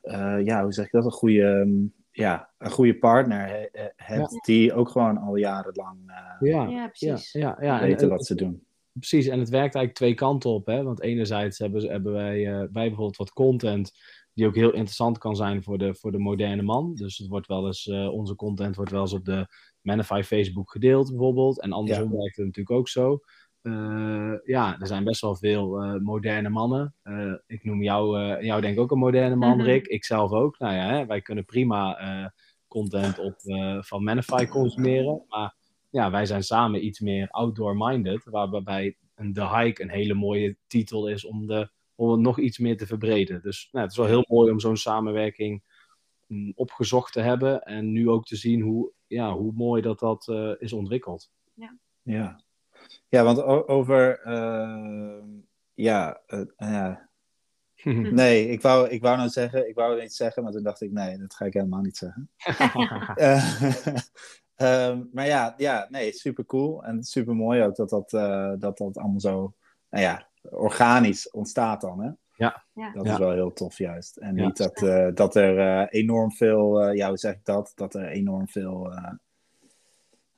[SPEAKER 1] eh, ja, hoe zeg ik dat, een goede, mm, ja, een goede partner he- he- hebt, die ook gewoon al jarenlang eh,
[SPEAKER 2] Ja,
[SPEAKER 3] Ja,
[SPEAKER 2] ja,
[SPEAKER 3] precies.
[SPEAKER 2] ja, ja.
[SPEAKER 1] Weten
[SPEAKER 2] en-
[SPEAKER 1] wat ze doen.
[SPEAKER 2] Precies, en het werkt eigenlijk twee kanten op. Hè? Want enerzijds hebben, ze- hebben wij, eh, wij bijvoorbeeld wat content die ook heel interessant kan zijn voor de, voor de moderne man. Dus het wordt wel eens, eh, onze content wordt wel eens op de Manify Facebook gedeeld bijvoorbeeld. En andersom werkt het natuurlijk ook zo. Eh, ja, er zijn best wel veel eh, moderne mannen. Eh, ik noem jou, eh, jou denk ik ook een moderne man,
[SPEAKER 3] Mhm.
[SPEAKER 2] Rick. Ik zelf ook. Nou ja, hè, wij kunnen prima eh, content op, eh, van Manify consumeren. Maar ja, wij zijn samen iets meer outdoor-minded. Waarbij een The Hike een hele mooie titel is om, de, om het nog iets meer te verbreden. Dus nou, het is wel heel mooi om zo'n samenwerking mm, opgezocht te hebben. En nu ook te zien hoe, ja, hoe mooi dat dat eh, is ontwikkeld.
[SPEAKER 1] Ja, ja want o- over, eh, ja, eh, ja, Nee, ik wou, ik wou nou zeggen, ik wou iets zeggen, maar toen dacht ik, nee, dat ga ik helemaal niet zeggen. Eh, ehm, maar ja, ja, nee, super cool en super mooi ook dat dat, eh, dat dat allemaal zo, nou ja, organisch ontstaat dan, hè?
[SPEAKER 2] Ja.
[SPEAKER 3] Ja.
[SPEAKER 1] Dat
[SPEAKER 2] Ja.
[SPEAKER 1] is wel heel tof juist. En
[SPEAKER 2] Ja.
[SPEAKER 1] niet dat, eh, dat er enorm veel, eh, ja, hoe zeg ik dat? Dat er enorm veel, eh,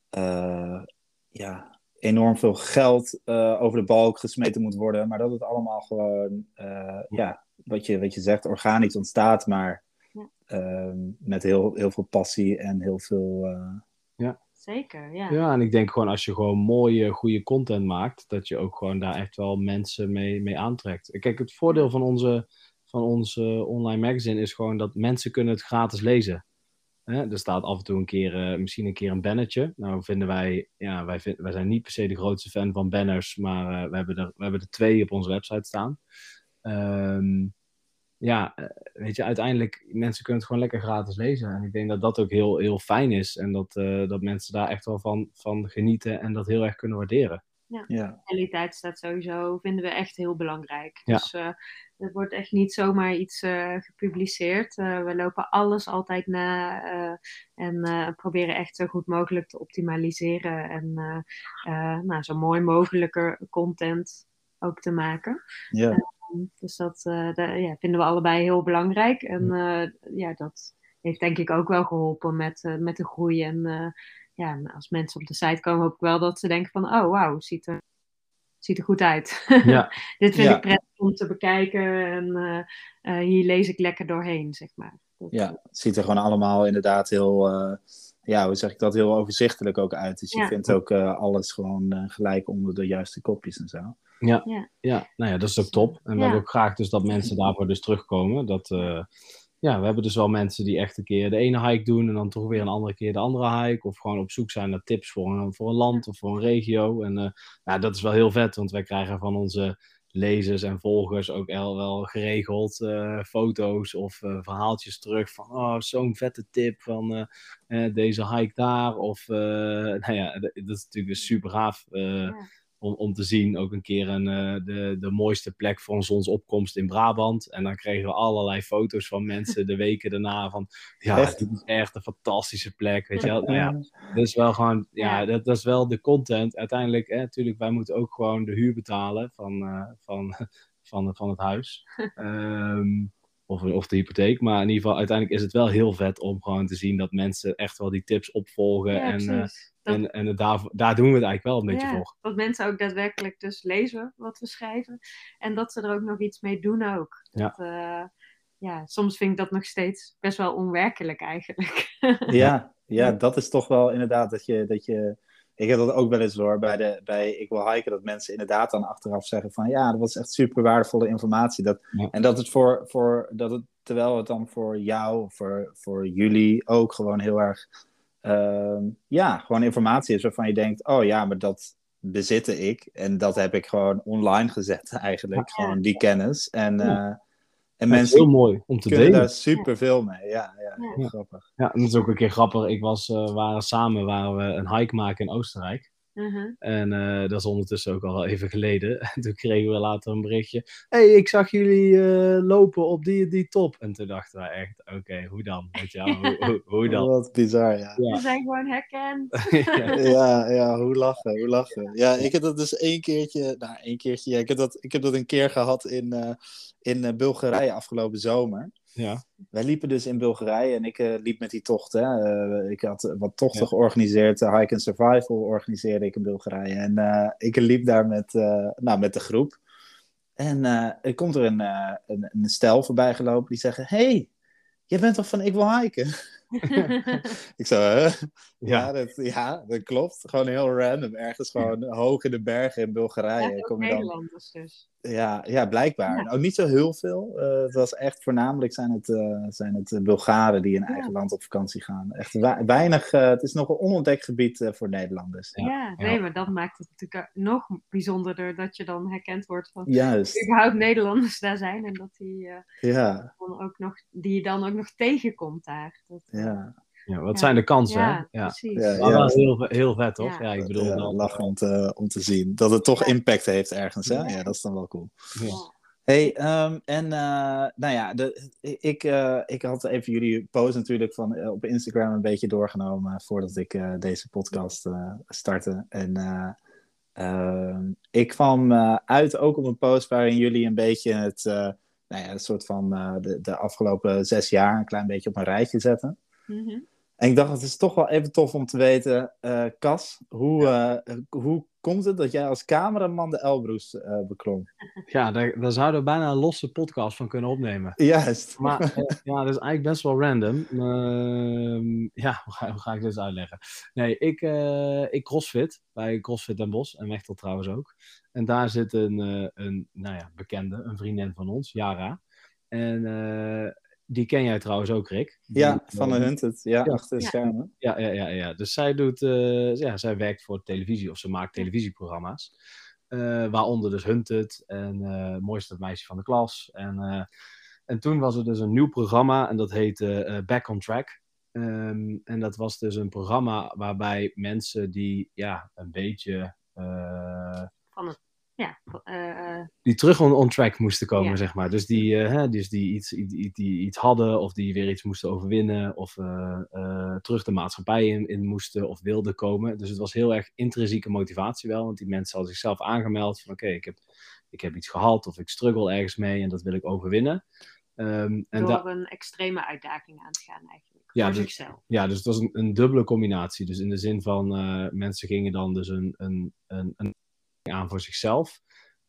[SPEAKER 1] eh, ja, enorm veel geld eh, over de balk gesmeten moet worden. Maar dat het allemaal gewoon, eh, ja, wat je, wat je zegt, organisch ontstaat. Maar
[SPEAKER 3] Ja.
[SPEAKER 1] ehm, met heel, heel veel passie en heel veel, eh,
[SPEAKER 3] Zeker, ja.
[SPEAKER 2] Ja, en ik denk gewoon als je gewoon mooie, goede content maakt, dat je ook gewoon daar echt wel mensen mee, mee aantrekt. Kijk, het voordeel van onze, van onze online magazine is gewoon dat mensen kunnen het gratis lezen. Hè? Er staat af en toe een keer, eh, misschien een keer een bannertje. Nou vinden wij, ja, wij, zijn niet per se de grootste fan van banners, maar eh, we, hebben er, we hebben er twee op onze website staan. Ehm, ja, eh, weet je, uiteindelijk, mensen kunnen het gewoon lekker gratis lezen. En ik denk dat dat ook heel, heel fijn is. En dat, dat mensen daar echt wel van, van genieten en dat heel erg kunnen waarderen.
[SPEAKER 1] Ja,
[SPEAKER 3] kwaliteit staat sowieso, vinden we echt heel belangrijk.
[SPEAKER 2] Ja.
[SPEAKER 3] Dus eh er wordt echt niet zomaar iets eh, gepubliceerd. Eh, we lopen alles altijd na eh, en eh, proberen echt zo goed mogelijk te optimaliseren en eh, eh, nou, zo mooi mogelijke content ook te maken.
[SPEAKER 1] ja,
[SPEAKER 3] Dus dat eh, da- ja, vinden we allebei heel belangrijk. En eh, ja, dat heeft denk ik ook wel geholpen met, eh, met de groei. En eh, ja, als mensen op de site komen, hoop ik wel dat ze denken van... Oh, wauw, ziet er, ziet er goed uit.
[SPEAKER 2] Ja.
[SPEAKER 3] Dit vind
[SPEAKER 1] Ja.
[SPEAKER 3] ik prettig om te bekijken. En eh, eh, hier lees ik lekker doorheen, zeg maar. Dat-
[SPEAKER 1] ja. Het ziet er gewoon allemaal inderdaad heel, eh, ja, hoe zeg ik dat, heel overzichtelijk ook uit. Dus je
[SPEAKER 3] Ja.
[SPEAKER 1] vindt ook eh, alles gewoon eh, gelijk onder de juiste kopjes en zo.
[SPEAKER 2] Ja, nou ja, dat is ook top. En we
[SPEAKER 3] Ja.
[SPEAKER 2] hebben ook graag dus dat mensen daarvoor dus terugkomen. Dat, eh, ja, we hebben dus wel mensen die echt een keer de ene hike doen en dan toch weer een andere keer de andere hike. Of gewoon op zoek zijn naar tips voor een, voor een land of voor een regio. En nou, dat is wel heel vet, want wij krijgen van onze lezers en volgers ook wel, geregeld eh, foto's of eh, verhaaltjes terug van oh, zo'n vette tip van deze hike daar. Of nou ja, dat is natuurlijk super gaaf. Om, om te zien ook een keer een, eh, de, de mooiste plek voor een zonsopkomst in Brabant. En dan kregen we allerlei foto's van mensen de weken daarna van, ja,
[SPEAKER 1] Echt?
[SPEAKER 2] dit is echt een fantastische plek, weet je wel. Nou ja, dat is wel gewoon, ja, dat, dat is wel de content. Uiteindelijk, hè, natuurlijk, wij moeten ook gewoon de huur betalen van, eh, van, van, van het huis. Ehm, of, of de hypotheek. Maar in ieder geval, uiteindelijk is het wel heel vet om gewoon te zien dat mensen echt wel die tips opvolgen.
[SPEAKER 3] Ja,
[SPEAKER 2] en eh, en, en daar, daar doen we het eigenlijk wel een beetje
[SPEAKER 3] Ja,
[SPEAKER 2] voor.
[SPEAKER 3] Dat mensen ook daadwerkelijk dus lezen wat we schrijven. En dat ze er ook nog iets mee doen ook.
[SPEAKER 2] Ja.
[SPEAKER 3] Dat, eh, ja, soms vind ik dat nog steeds best wel onwerkelijk eigenlijk.
[SPEAKER 1] Ja, ja, dat is toch wel inderdaad dat je, dat je... Ik heb dat ook wel eens hoor, bij, de, bij Ik Wil Hiken, dat mensen inderdaad dan achteraf zeggen van ja, dat was echt super waardevolle informatie. Dat,
[SPEAKER 2] Ja.
[SPEAKER 1] En dat het voor, voor dat het, terwijl het dan voor jou, voor, voor jullie ook gewoon heel erg, ehm, ja, gewoon informatie is waarvan je denkt, oh ja, maar dat bezitte ik. En dat heb ik gewoon online gezet eigenlijk,
[SPEAKER 3] Ja.
[SPEAKER 1] gewoon die kennis. En, eh, en mensen
[SPEAKER 2] heel mooi om te delen.
[SPEAKER 1] daar super veel mee. Ja, ja, grappig.
[SPEAKER 2] Ja, en dat is ook een keer grappig. Ik was, eh, waren samen waren we een hike maken in Oostenrijk.
[SPEAKER 3] Mhm.
[SPEAKER 2] En eh, dat is ondertussen ook al even geleden. En toen kregen we later een berichtje. hey, ik zag jullie eh, lopen op die die top. En toen dachten wij echt, oké, hoe dan? Weet je wel, hoe, hoe, hoe dan?
[SPEAKER 1] Wat bizar, ja.
[SPEAKER 2] Ja.
[SPEAKER 3] We zijn gewoon herkend.
[SPEAKER 2] Ja.
[SPEAKER 1] Ja, ja, hoe lachen, hoe lachen. Ja, ik heb dat dus één keertje, nou één keertje, ja, ik heb dat, ik heb dat een keer gehad in, eh, in Bulgarije afgelopen zomer.
[SPEAKER 2] Ja.
[SPEAKER 1] Wij liepen dus in Bulgarije en ik eh, liep met die tocht. Hè. Eh, ik had wat tochten
[SPEAKER 2] Ja.
[SPEAKER 1] georganiseerd, eh, Hike and Survival organiseerde ik in Bulgarije. En eh, ik liep daar met, eh, nou, met de groep. En eh, er komt er een, eh, een, een stel voorbij gelopen die zeggen, hey, jij bent toch van Ik Wil Hiken? Ik hè? Ja,
[SPEAKER 2] Ja.
[SPEAKER 1] dat, ja, dat klopt. Gewoon heel random. Ergens gewoon hoog in de bergen in Bulgarije.
[SPEAKER 3] Ja,
[SPEAKER 1] kom je dan,
[SPEAKER 3] Nederlanders dus.
[SPEAKER 1] ja, ja, blijkbaar.
[SPEAKER 3] Ja.
[SPEAKER 1] Ook niet zo heel veel. Eh, het was echt voornamelijk zijn het, eh, zijn het eh, Bulgaren die in
[SPEAKER 3] Ja.
[SPEAKER 1] eigen land op vakantie gaan. Echt wei- weinig. het is nog een onontdekt gebied voor Nederlanders.
[SPEAKER 2] Ja,
[SPEAKER 3] Ja,
[SPEAKER 2] ja.
[SPEAKER 3] nee, maar dat maakt het natuurlijk nog bijzonderder dat je dan herkend wordt van
[SPEAKER 1] Juist.
[SPEAKER 3] überhaupt Nederlanders daar zijn en dat die, eh,
[SPEAKER 1] Ja,
[SPEAKER 3] dan ook nog, die je dan ook nog tegenkomt daar. Dat, eh,
[SPEAKER 1] ja.
[SPEAKER 2] Ja, wat
[SPEAKER 3] Ja.
[SPEAKER 2] zijn de kansen,
[SPEAKER 3] ja,
[SPEAKER 2] hè? Ja.
[SPEAKER 3] precies.
[SPEAKER 1] Ja,
[SPEAKER 2] heel, heel vet, toch?
[SPEAKER 3] Ja.
[SPEAKER 2] Ja, ik bedoel
[SPEAKER 1] ja,
[SPEAKER 2] dan...
[SPEAKER 1] lachen om te, om te zien. Dat het toch
[SPEAKER 3] Ja.
[SPEAKER 1] impact heeft ergens. Hè?
[SPEAKER 3] Ja.
[SPEAKER 1] Ja, dat is dan wel cool. Hey, ehm, en uh, nou ja, de, ik, uh, ik had even jullie post natuurlijk van, uh, op Instagram een beetje doorgenomen voordat ik deze podcast startte. En ehm, ik kwam uit ook op een post waarin jullie een beetje het, nou ja, een soort van de, de afgelopen zes jaar een klein beetje op een rijtje zetten. Mm -hmm. En ik dacht, het is toch wel even tof om te weten, Cas, hoe, hoe komt het dat jij als cameraman de Elbroes uh, beklom?
[SPEAKER 2] Ja, daar, daar zouden we bijna een losse podcast van kunnen opnemen.
[SPEAKER 1] Juist.
[SPEAKER 2] Maar ja, dat is eigenlijk best wel random. Uh, ja, hoe ga, hoe ga, ik dit uitleggen? Nee, ik, ik crossfit bij CrossFit Den Bosch en Mechtel trouwens ook. En daar zit een, een nou ja, bekende, een vriendin van ons, Yara. En die ken jij trouwens ook, Rick.
[SPEAKER 1] Die, ja, van de Hunted. Ja, ja, achter de schermen.
[SPEAKER 2] Ja, ja, ja, ja. Dus zij, doet, uh, ja, zij werkt voor televisie of ze maakt televisieprogramma's. Uh, waaronder dus Hunted en uh, Mooiste Meisje van de Klas. En, en toen was er dus een nieuw programma en dat heette Back on Track. Um, en dat was dus een programma waarbij mensen die ja, een beetje...
[SPEAKER 3] van het ja, uh,
[SPEAKER 2] die terug on, on track moesten komen, ja. zeg maar. Dus die, uh, hè, dus die, iets, die, die iets hadden, of die weer iets moesten overwinnen, of uh, terug de maatschappij in, in, moesten of wilden komen. Dus het was heel erg intrinsieke motivatie wel, want die mensen hadden zichzelf aangemeld van oké, okay, ik, heb, ik heb iets gehad, of ik struggle ergens mee en dat wil ik overwinnen.
[SPEAKER 3] Um, en Door een extreme uitdaging aan te gaan eigenlijk,
[SPEAKER 2] ja,
[SPEAKER 3] voor
[SPEAKER 2] dus,
[SPEAKER 3] zichzelf.
[SPEAKER 2] Ja, dus het was een, een dubbele combinatie. Dus in de zin van mensen gingen dan dus een, een, een, een aan voor zichzelf.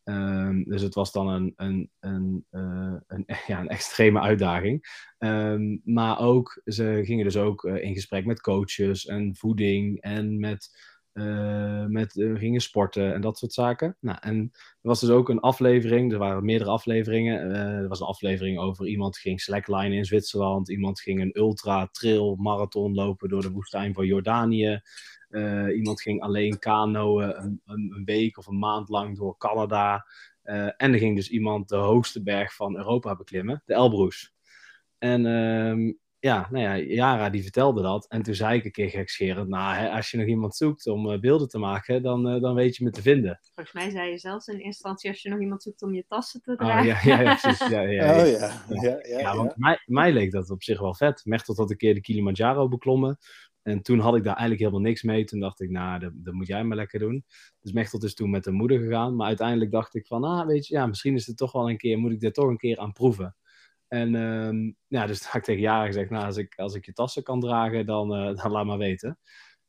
[SPEAKER 2] Um, dus het was dan een, een, een, uh, een, ja, een extreme uitdaging. Um, maar ook, ze gingen dus ook uh, in gesprek met coaches en voeding en met, uh, met gingen sporten en dat soort zaken. Nou, en er was dus ook een aflevering, er waren meerdere afleveringen. er was een aflevering over iemand ging slackline in Zwitserland, iemand ging een ultra trail marathon lopen door de woestijn van Jordanië. Uh, iemand ging alleen kanoën een, een, een, week of een maand lang door Canada. Uh, en er ging dus iemand de hoogste berg van Europa beklimmen, de Elbroes. En um, ja, nou ja, Yara die vertelde dat. En toen zei ik een keer gekscherend, nou, hè, als je nog iemand zoekt om uh, beelden te maken, dan, dan weet je me te vinden.
[SPEAKER 3] Volgens mij zei je zelfs in eerste instantie, als je nog iemand zoekt om je tassen te dragen.
[SPEAKER 2] Oh, ja, ja, ja, precies. Ja, ja,
[SPEAKER 1] oh, ja. ja, ja,
[SPEAKER 2] ja want mij, mij leek dat op zich wel vet. Mechtel had een keer de Kilimanjaro beklommen. En toen had ik daar eigenlijk helemaal niks mee. Toen dacht ik, nou, dat, dat moet jij maar lekker doen. Dus Mechtel is toen met de moeder gegaan. Maar uiteindelijk dacht ik van, ah, weet je, ja, misschien is het toch wel een keer, moet ik dit toch een keer aan proeven. En um, ja, dus had ik tegen Jara gezegd, nou, als ik, als ik je tassen kan dragen, dan, uh, dan laat maar weten.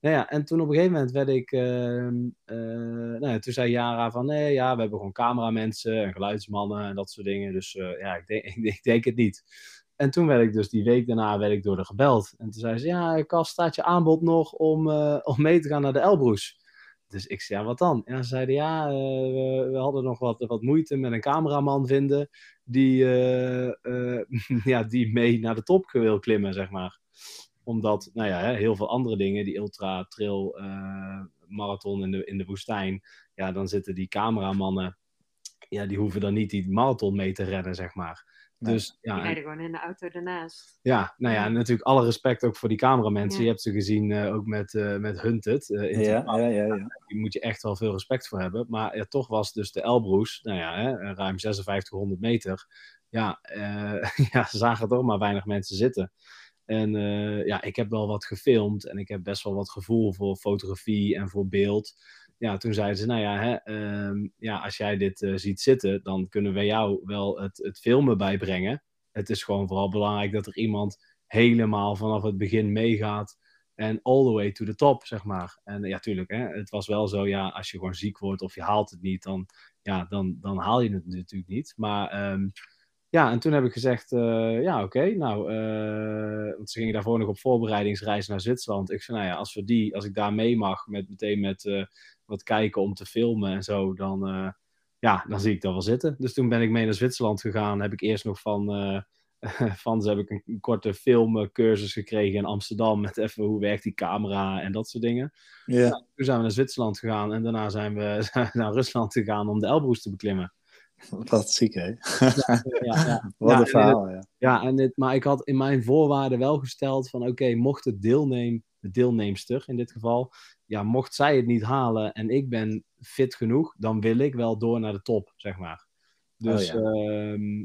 [SPEAKER 2] Nou ja, en toen op een gegeven moment werd ik, uh, uh, nou, toen zei Jara van, nee, ja, we hebben gewoon cameramensen en geluidsmannen en dat soort dingen. Dus ja, ik denk, ik denk het niet. En toen werd ik dus die week daarna werd ik door de gebeld. En toen zei ze, ja, Kas, staat je aanbod nog om, uh, om mee te gaan naar de Elbroes? Dus ik zei, ja, wat dan? En ze zeiden, ja, uh, we, hadden nog wat, wat moeite met een cameraman vinden die, uh, ja, die mee naar de top wil klimmen, zeg maar. Omdat, nou ja, heel veel andere dingen, die ultra trail marathon in de, in de woestijn, ja, dan zitten die cameramannen, ja, die hoeven dan niet die marathon mee te rennen, zeg maar. Dus, ja,
[SPEAKER 3] die rijden gewoon in de auto ernaast.
[SPEAKER 2] Ja, nou ja, en natuurlijk alle respect ook voor die cameramensen. Ja. Je hebt ze gezien uh, ook met, uh, met Hunted. Uh,
[SPEAKER 1] ja, ja, ja, ja.
[SPEAKER 2] Daar moet je echt wel veel respect voor hebben. Maar ja, toch was dus de Elbroes, nou ja, hè, ruim 5600 meter. Ja, ja, ze zagen toch maar weinig mensen zitten. En ja, ik heb wel wat gefilmd en ik heb best wel wat gevoel voor fotografie en voor beeld ja, toen zeiden ze, nou ja, hè, um, ja als jij dit uh, ziet zitten, dan kunnen we jou wel het, het filmen bijbrengen. Het is gewoon vooral belangrijk dat er iemand helemaal vanaf het begin meegaat en all the way to the top, zeg maar. En ja, tuurlijk, hè, het was wel zo, ja, als je gewoon ziek wordt of je haalt het niet, dan, ja, dan, dan haal je het natuurlijk niet. Maar um, ja, en toen heb ik gezegd, uh, ja, oké, nou, uh, want ze gingen daarvoor nog op voorbereidingsreis naar Zwitserland. Ik zei, nou ja, als, we die, als ik daar mee mag, met, meteen met wat kijken om te filmen en zo, dan, ja, dan zie ik dat wel zitten. Dus toen ben ik mee naar Zwitserland gegaan. Heb ik eerst nog van, van ze heb ik een, korte filmcursus gekregen in Amsterdam. Met even hoe werkt die camera en dat soort dingen.
[SPEAKER 1] Yeah.
[SPEAKER 2] Ja, toen zijn we naar Zwitserland gegaan en daarna zijn we naar Rusland gegaan om de Elbroes te beklimmen.
[SPEAKER 1] Wat ziek, hè?
[SPEAKER 2] Ja, ja, ja.
[SPEAKER 1] Wat een verhaal, ja.
[SPEAKER 2] Ja, en dit, maar ik had in mijn voorwaarden wel gesteld van... oké, mocht het deelneem, de deelnemster in dit geval... ja, mocht zij het niet halen en ik ben fit genoeg... dan wil ik wel door naar de top, zeg maar. Dus
[SPEAKER 1] Oh, ja.
[SPEAKER 2] ehm,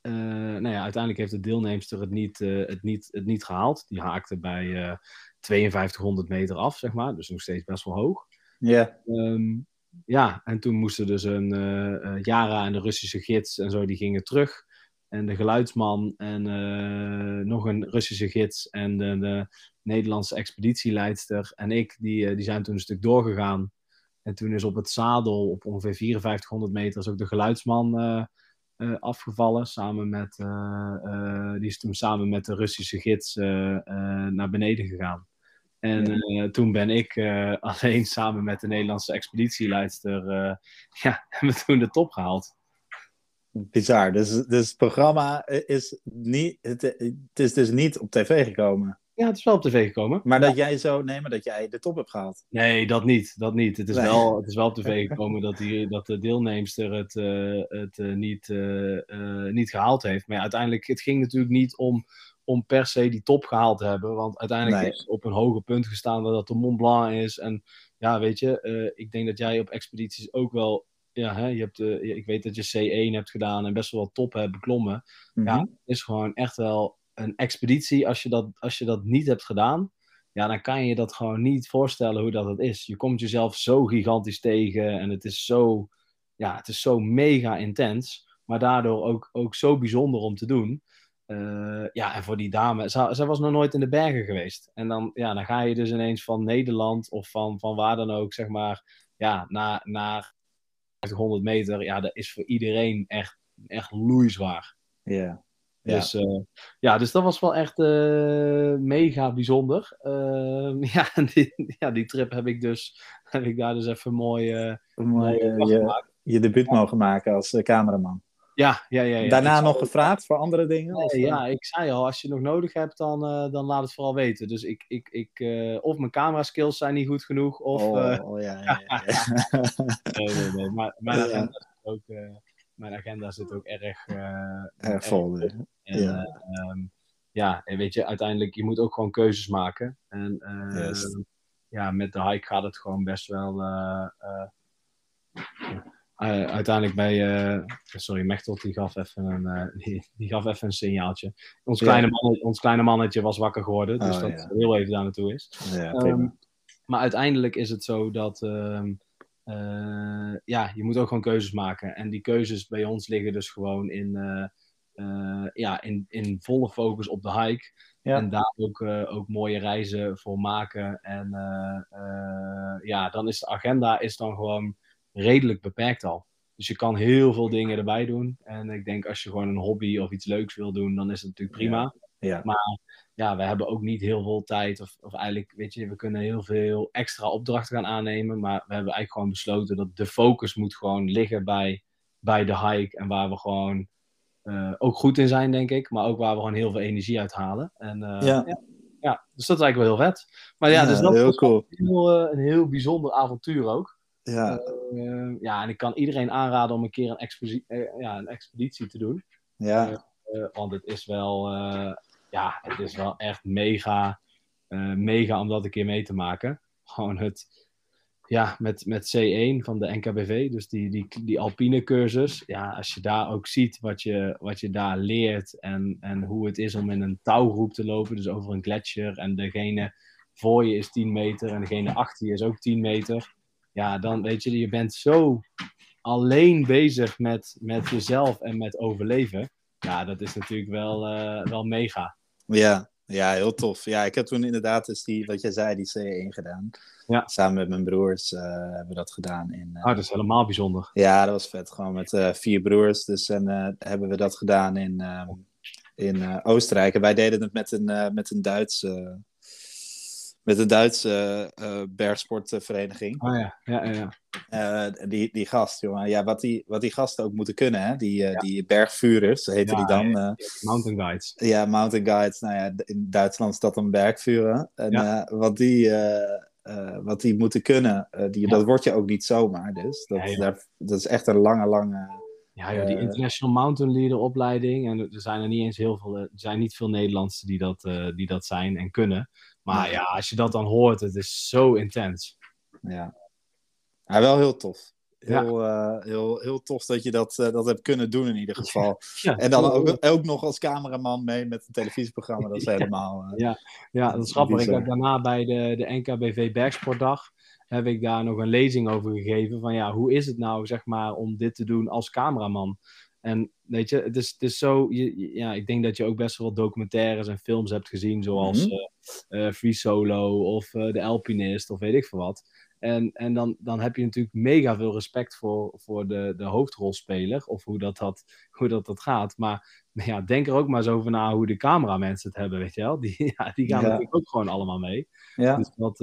[SPEAKER 2] eh, nou ja, uiteindelijk heeft de deelnemster het niet, eh, het niet, het niet gehaald. Die haakte bij eh 5200 meter af, zeg maar. Dus nog steeds best wel hoog.
[SPEAKER 1] Ja.
[SPEAKER 2] Ehm, ja, en toen moesten dus een eh, eh, Yara en de Russische gids en zo, die gingen terug. En de geluidsman en eh, nog een Russische gids en de, de Nederlandse expeditieleidster en ik, die, eh, die zijn toen een stuk doorgegaan. En toen is op het zadel, op ongeveer 5400 meter, is ook de geluidsman eh, afgevallen. Samen met, die is toen samen met de Russische gids naar beneden gegaan. En toen ben ik alleen samen met de Nederlandse expeditieleidster, ja, hebben we toen de top gehaald.
[SPEAKER 1] Bizar. Dus, dus het programma is niet, het, het is dus niet op tv gekomen.
[SPEAKER 2] Ja, het is wel op tv gekomen.
[SPEAKER 1] Maar dat jij zo, nee, maar dat jij de top hebt gehaald.
[SPEAKER 2] Nee, dat niet. Dat niet. Het, is
[SPEAKER 1] Nee.
[SPEAKER 2] wel, het is wel op tv gekomen dat, die, dat de deelnemster het, eh, het eh, niet, eh, niet gehaald heeft. Maar ja, uiteindelijk, het ging natuurlijk niet om, om per se die top gehaald te hebben. Want uiteindelijk
[SPEAKER 1] Nee.
[SPEAKER 2] is op een hoger punt gestaan dat het de Mont Blanc is. En ja, weet je, ik denk dat jij op expedities ook wel... Ja, hè, je hebt, eh, ik weet dat je C1 hebt gedaan en best wel wat top hebt beklommen.
[SPEAKER 1] Mhm.
[SPEAKER 2] Ja, het is gewoon echt wel een expeditie. Als je dat, als je dat niet hebt gedaan, ja, dan kan je je dat gewoon niet voorstellen hoe dat het is. Je komt jezelf zo gigantisch tegen en het is zo, ja, het is zo mega intens, maar daardoor ook, ook zo bijzonder om te doen. Eh, ja, en voor die dame, zij, zij was nog nooit in de bergen geweest. En dan, ja, dan ga je dus ineens van Nederland of van, van waar dan ook, zeg maar, ja, naar, naar 100 meter. Ja, dat is voor iedereen echt, echt loeizwaar.
[SPEAKER 1] Ja. Ja.
[SPEAKER 2] Dus, eh, ja, dus dat was wel echt eh, mega bijzonder. Ehm, ja, die, ja, die trip heb ik dus heb ik daar dus even mooi, eh
[SPEAKER 1] Mooi,
[SPEAKER 2] mooi
[SPEAKER 1] je, je debuut mogen maken als cameraman.
[SPEAKER 2] Ja, ja, ja. ja.
[SPEAKER 1] Daarna nog gevraagd voor andere dingen?
[SPEAKER 2] Nee,
[SPEAKER 1] of, eh?
[SPEAKER 2] ja, ik zei al, als je nog nodig hebt, dan, eh, dan laat het vooral weten. Dus ik, ik, ik, eh, of mijn camera skills zijn niet goed genoeg, of...
[SPEAKER 1] oh, oh, ja, ja, ja, ja.
[SPEAKER 2] nee, nee, nee. Maar, mijn, agenda zit ook, mijn agenda zit ook erg...
[SPEAKER 1] Erg vol.
[SPEAKER 2] En,
[SPEAKER 1] Ja.
[SPEAKER 2] eh, ehm, ja, en weet je, uiteindelijk, je moet ook gewoon keuzes maken. En
[SPEAKER 1] Juist.
[SPEAKER 2] ja, met de hike gaat het gewoon best wel. Eh, uiteindelijk bij. eh, sorry, Mechtel die gaf, even een, eh, die, die gaf even een signaaltje. Ons
[SPEAKER 1] Ja.
[SPEAKER 2] kleine, mannetje, ons kleine mannetje was wakker geworden, dus
[SPEAKER 1] Oh,
[SPEAKER 2] dat
[SPEAKER 1] ja.
[SPEAKER 2] heel even daar naartoe is.
[SPEAKER 1] Ja,
[SPEAKER 2] Ehm, maar uiteindelijk is het zo dat. ehm, eh, ja, je moet ook gewoon keuzes maken. En die keuzes bij ons liggen dus gewoon in. ja, in, in volle focus op de hike.
[SPEAKER 1] Ja.
[SPEAKER 2] En daar ook, ook mooie reizen voor maken. En ja, dan is de agenda is dan gewoon redelijk beperkt al. Dus je kan heel veel dingen erbij doen. En ik denk als je gewoon een hobby of iets leuks wil doen, dan is het natuurlijk prima.
[SPEAKER 1] Ja.
[SPEAKER 2] Maar ja, we hebben ook niet heel veel tijd. Of, of eigenlijk, weet je, we kunnen heel veel extra opdrachten gaan aannemen. Maar we hebben eigenlijk gewoon besloten dat de focus moet gewoon liggen bij, bij de hike. En waar we gewoon eh, ook goed in zijn, denk ik. Maar ook waar we gewoon heel veel energie uit halen. En, eh,
[SPEAKER 1] Ja.
[SPEAKER 2] ja. ja, dus dat is eigenlijk wel heel vet. Maar ja, dus dat
[SPEAKER 1] heel
[SPEAKER 2] was
[SPEAKER 1] cool.
[SPEAKER 2] een heel, eh, een heel bijzonder avontuur ook.
[SPEAKER 1] Ja,
[SPEAKER 2] Eh, ja, en ik kan iedereen aanraden om een keer een, expedi- eh, ja, een expeditie te doen.
[SPEAKER 1] ja,
[SPEAKER 2] Eh, want het is wel, ja, het is wel echt mega, mega om dat een keer mee te maken. Gewoon het, ja, met, met C1 van de NKBV, dus die, die, die alpine cursus. Ja, als je daar ook ziet wat je, wat je daar leert en, en hoe het is om in een touwgroep te lopen, dus over een gletsjer. En degene voor je is 10 meter en degene achter je is ook 10 meter. Ja, dan weet je, je bent zo alleen bezig met, met jezelf en met overleven. Ja, dat is natuurlijk wel, eh, wel mega.
[SPEAKER 1] ja, ja, heel tof. Ja, ik heb toen inderdaad dus die, wat jij zei, die C1 gedaan.
[SPEAKER 2] Ja.
[SPEAKER 1] Samen met mijn broers eh, hebben we dat gedaan. In, eh,
[SPEAKER 2] Ah, dat is helemaal bijzonder.
[SPEAKER 1] Ja, dat was vet. Gewoon met vier broers. Dus en hebben we dat gedaan in, ehm, in Oostenrijk. En wij deden het met een, met een Duitse, met een Duitse eh, bergsportvereniging.
[SPEAKER 2] Ah ja, ja, ja. ja.
[SPEAKER 1] Eh, die, die gast, jongen. Ja, wat die, wat die gasten ook moeten kunnen, hè? Die, eh,
[SPEAKER 2] Ja.
[SPEAKER 1] die bergvurers, heten
[SPEAKER 2] Ja,
[SPEAKER 1] die dan.
[SPEAKER 2] ja,
[SPEAKER 1] eh.
[SPEAKER 2] Mountain guides.
[SPEAKER 1] Ja, mountain guides. Nou ja, in Duitsland is dat een bergvuren. En eh, wat, die, eh, eh, wat die moeten kunnen, eh, die, dat wordt je ook niet zomaar. Dus dat, daar- dat is echt een lange, lange...
[SPEAKER 2] Ja, joh, die
[SPEAKER 1] Eh,
[SPEAKER 2] International Mountain Leader opleiding. En er zijn er niet eens heel veel. Er zijn niet veel Nederlandse die dat, eh, die dat zijn en kunnen. Maar ja, als je dat dan hoort, het is zo intens.
[SPEAKER 1] Ja. Maar wel heel tof. heel, ja. heel, heel tof dat je dat, dat hebt kunnen doen in ieder geval. Ja, en dan ook, ook nog als cameraman mee met een televisieprogramma. Dat is helemaal...
[SPEAKER 2] ja. ja, dat is grappig. Ik heb daarna bij de, de NKBV Bergsportdag heb ik daar nog een lezing over gegeven. Van ja, hoe is het nou, zeg maar, om dit te doen als cameraman? En weet je, het is, het is zo. Je, ja, ik denk dat je ook best wel documentaires en films hebt gezien, zoals mm Free Solo of uh, The Alpinist of weet ik veel wat. En, en dan, dan heb je natuurlijk mega veel respect voor, voor de, de hoofdrolspeler of hoe dat, dat, hoe dat, dat gaat. Maar ja, denk er ook maar eens over na hoe de cameramensen het hebben, weet je wel. Die, ja, die gaan natuurlijk ook gewoon allemaal mee. Ja. Dus, dat,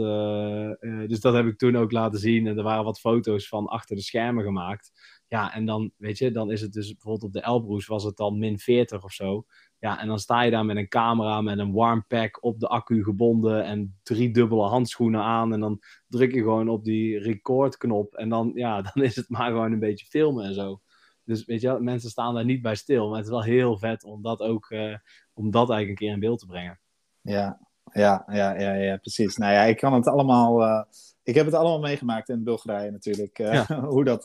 [SPEAKER 2] dus dat heb ik toen ook laten zien. En er waren wat foto's van achter de schermen gemaakt. Ja, en dan, weet je, dan is het dus bijvoorbeeld op de Elbroes was het dan min 40 of zo. Ja, en dan sta je daar met een camera, met een warm pack op de accu gebonden en drie dubbele handschoenen aan. En dan druk je gewoon op die recordknop en dan, ja, dan is het maar gewoon een beetje filmen en zo. Dus weet je, mensen staan daar niet bij stil. Maar het is wel heel vet om dat ook, uh, om dat eigenlijk een keer in beeld te brengen.
[SPEAKER 1] Ja, ja, ja, ja, ja, precies. Nou ja, ik kan het allemaal. Uh, ik heb het allemaal meegemaakt in Bulgarije natuurlijk. Uh, ja. hoe, dat,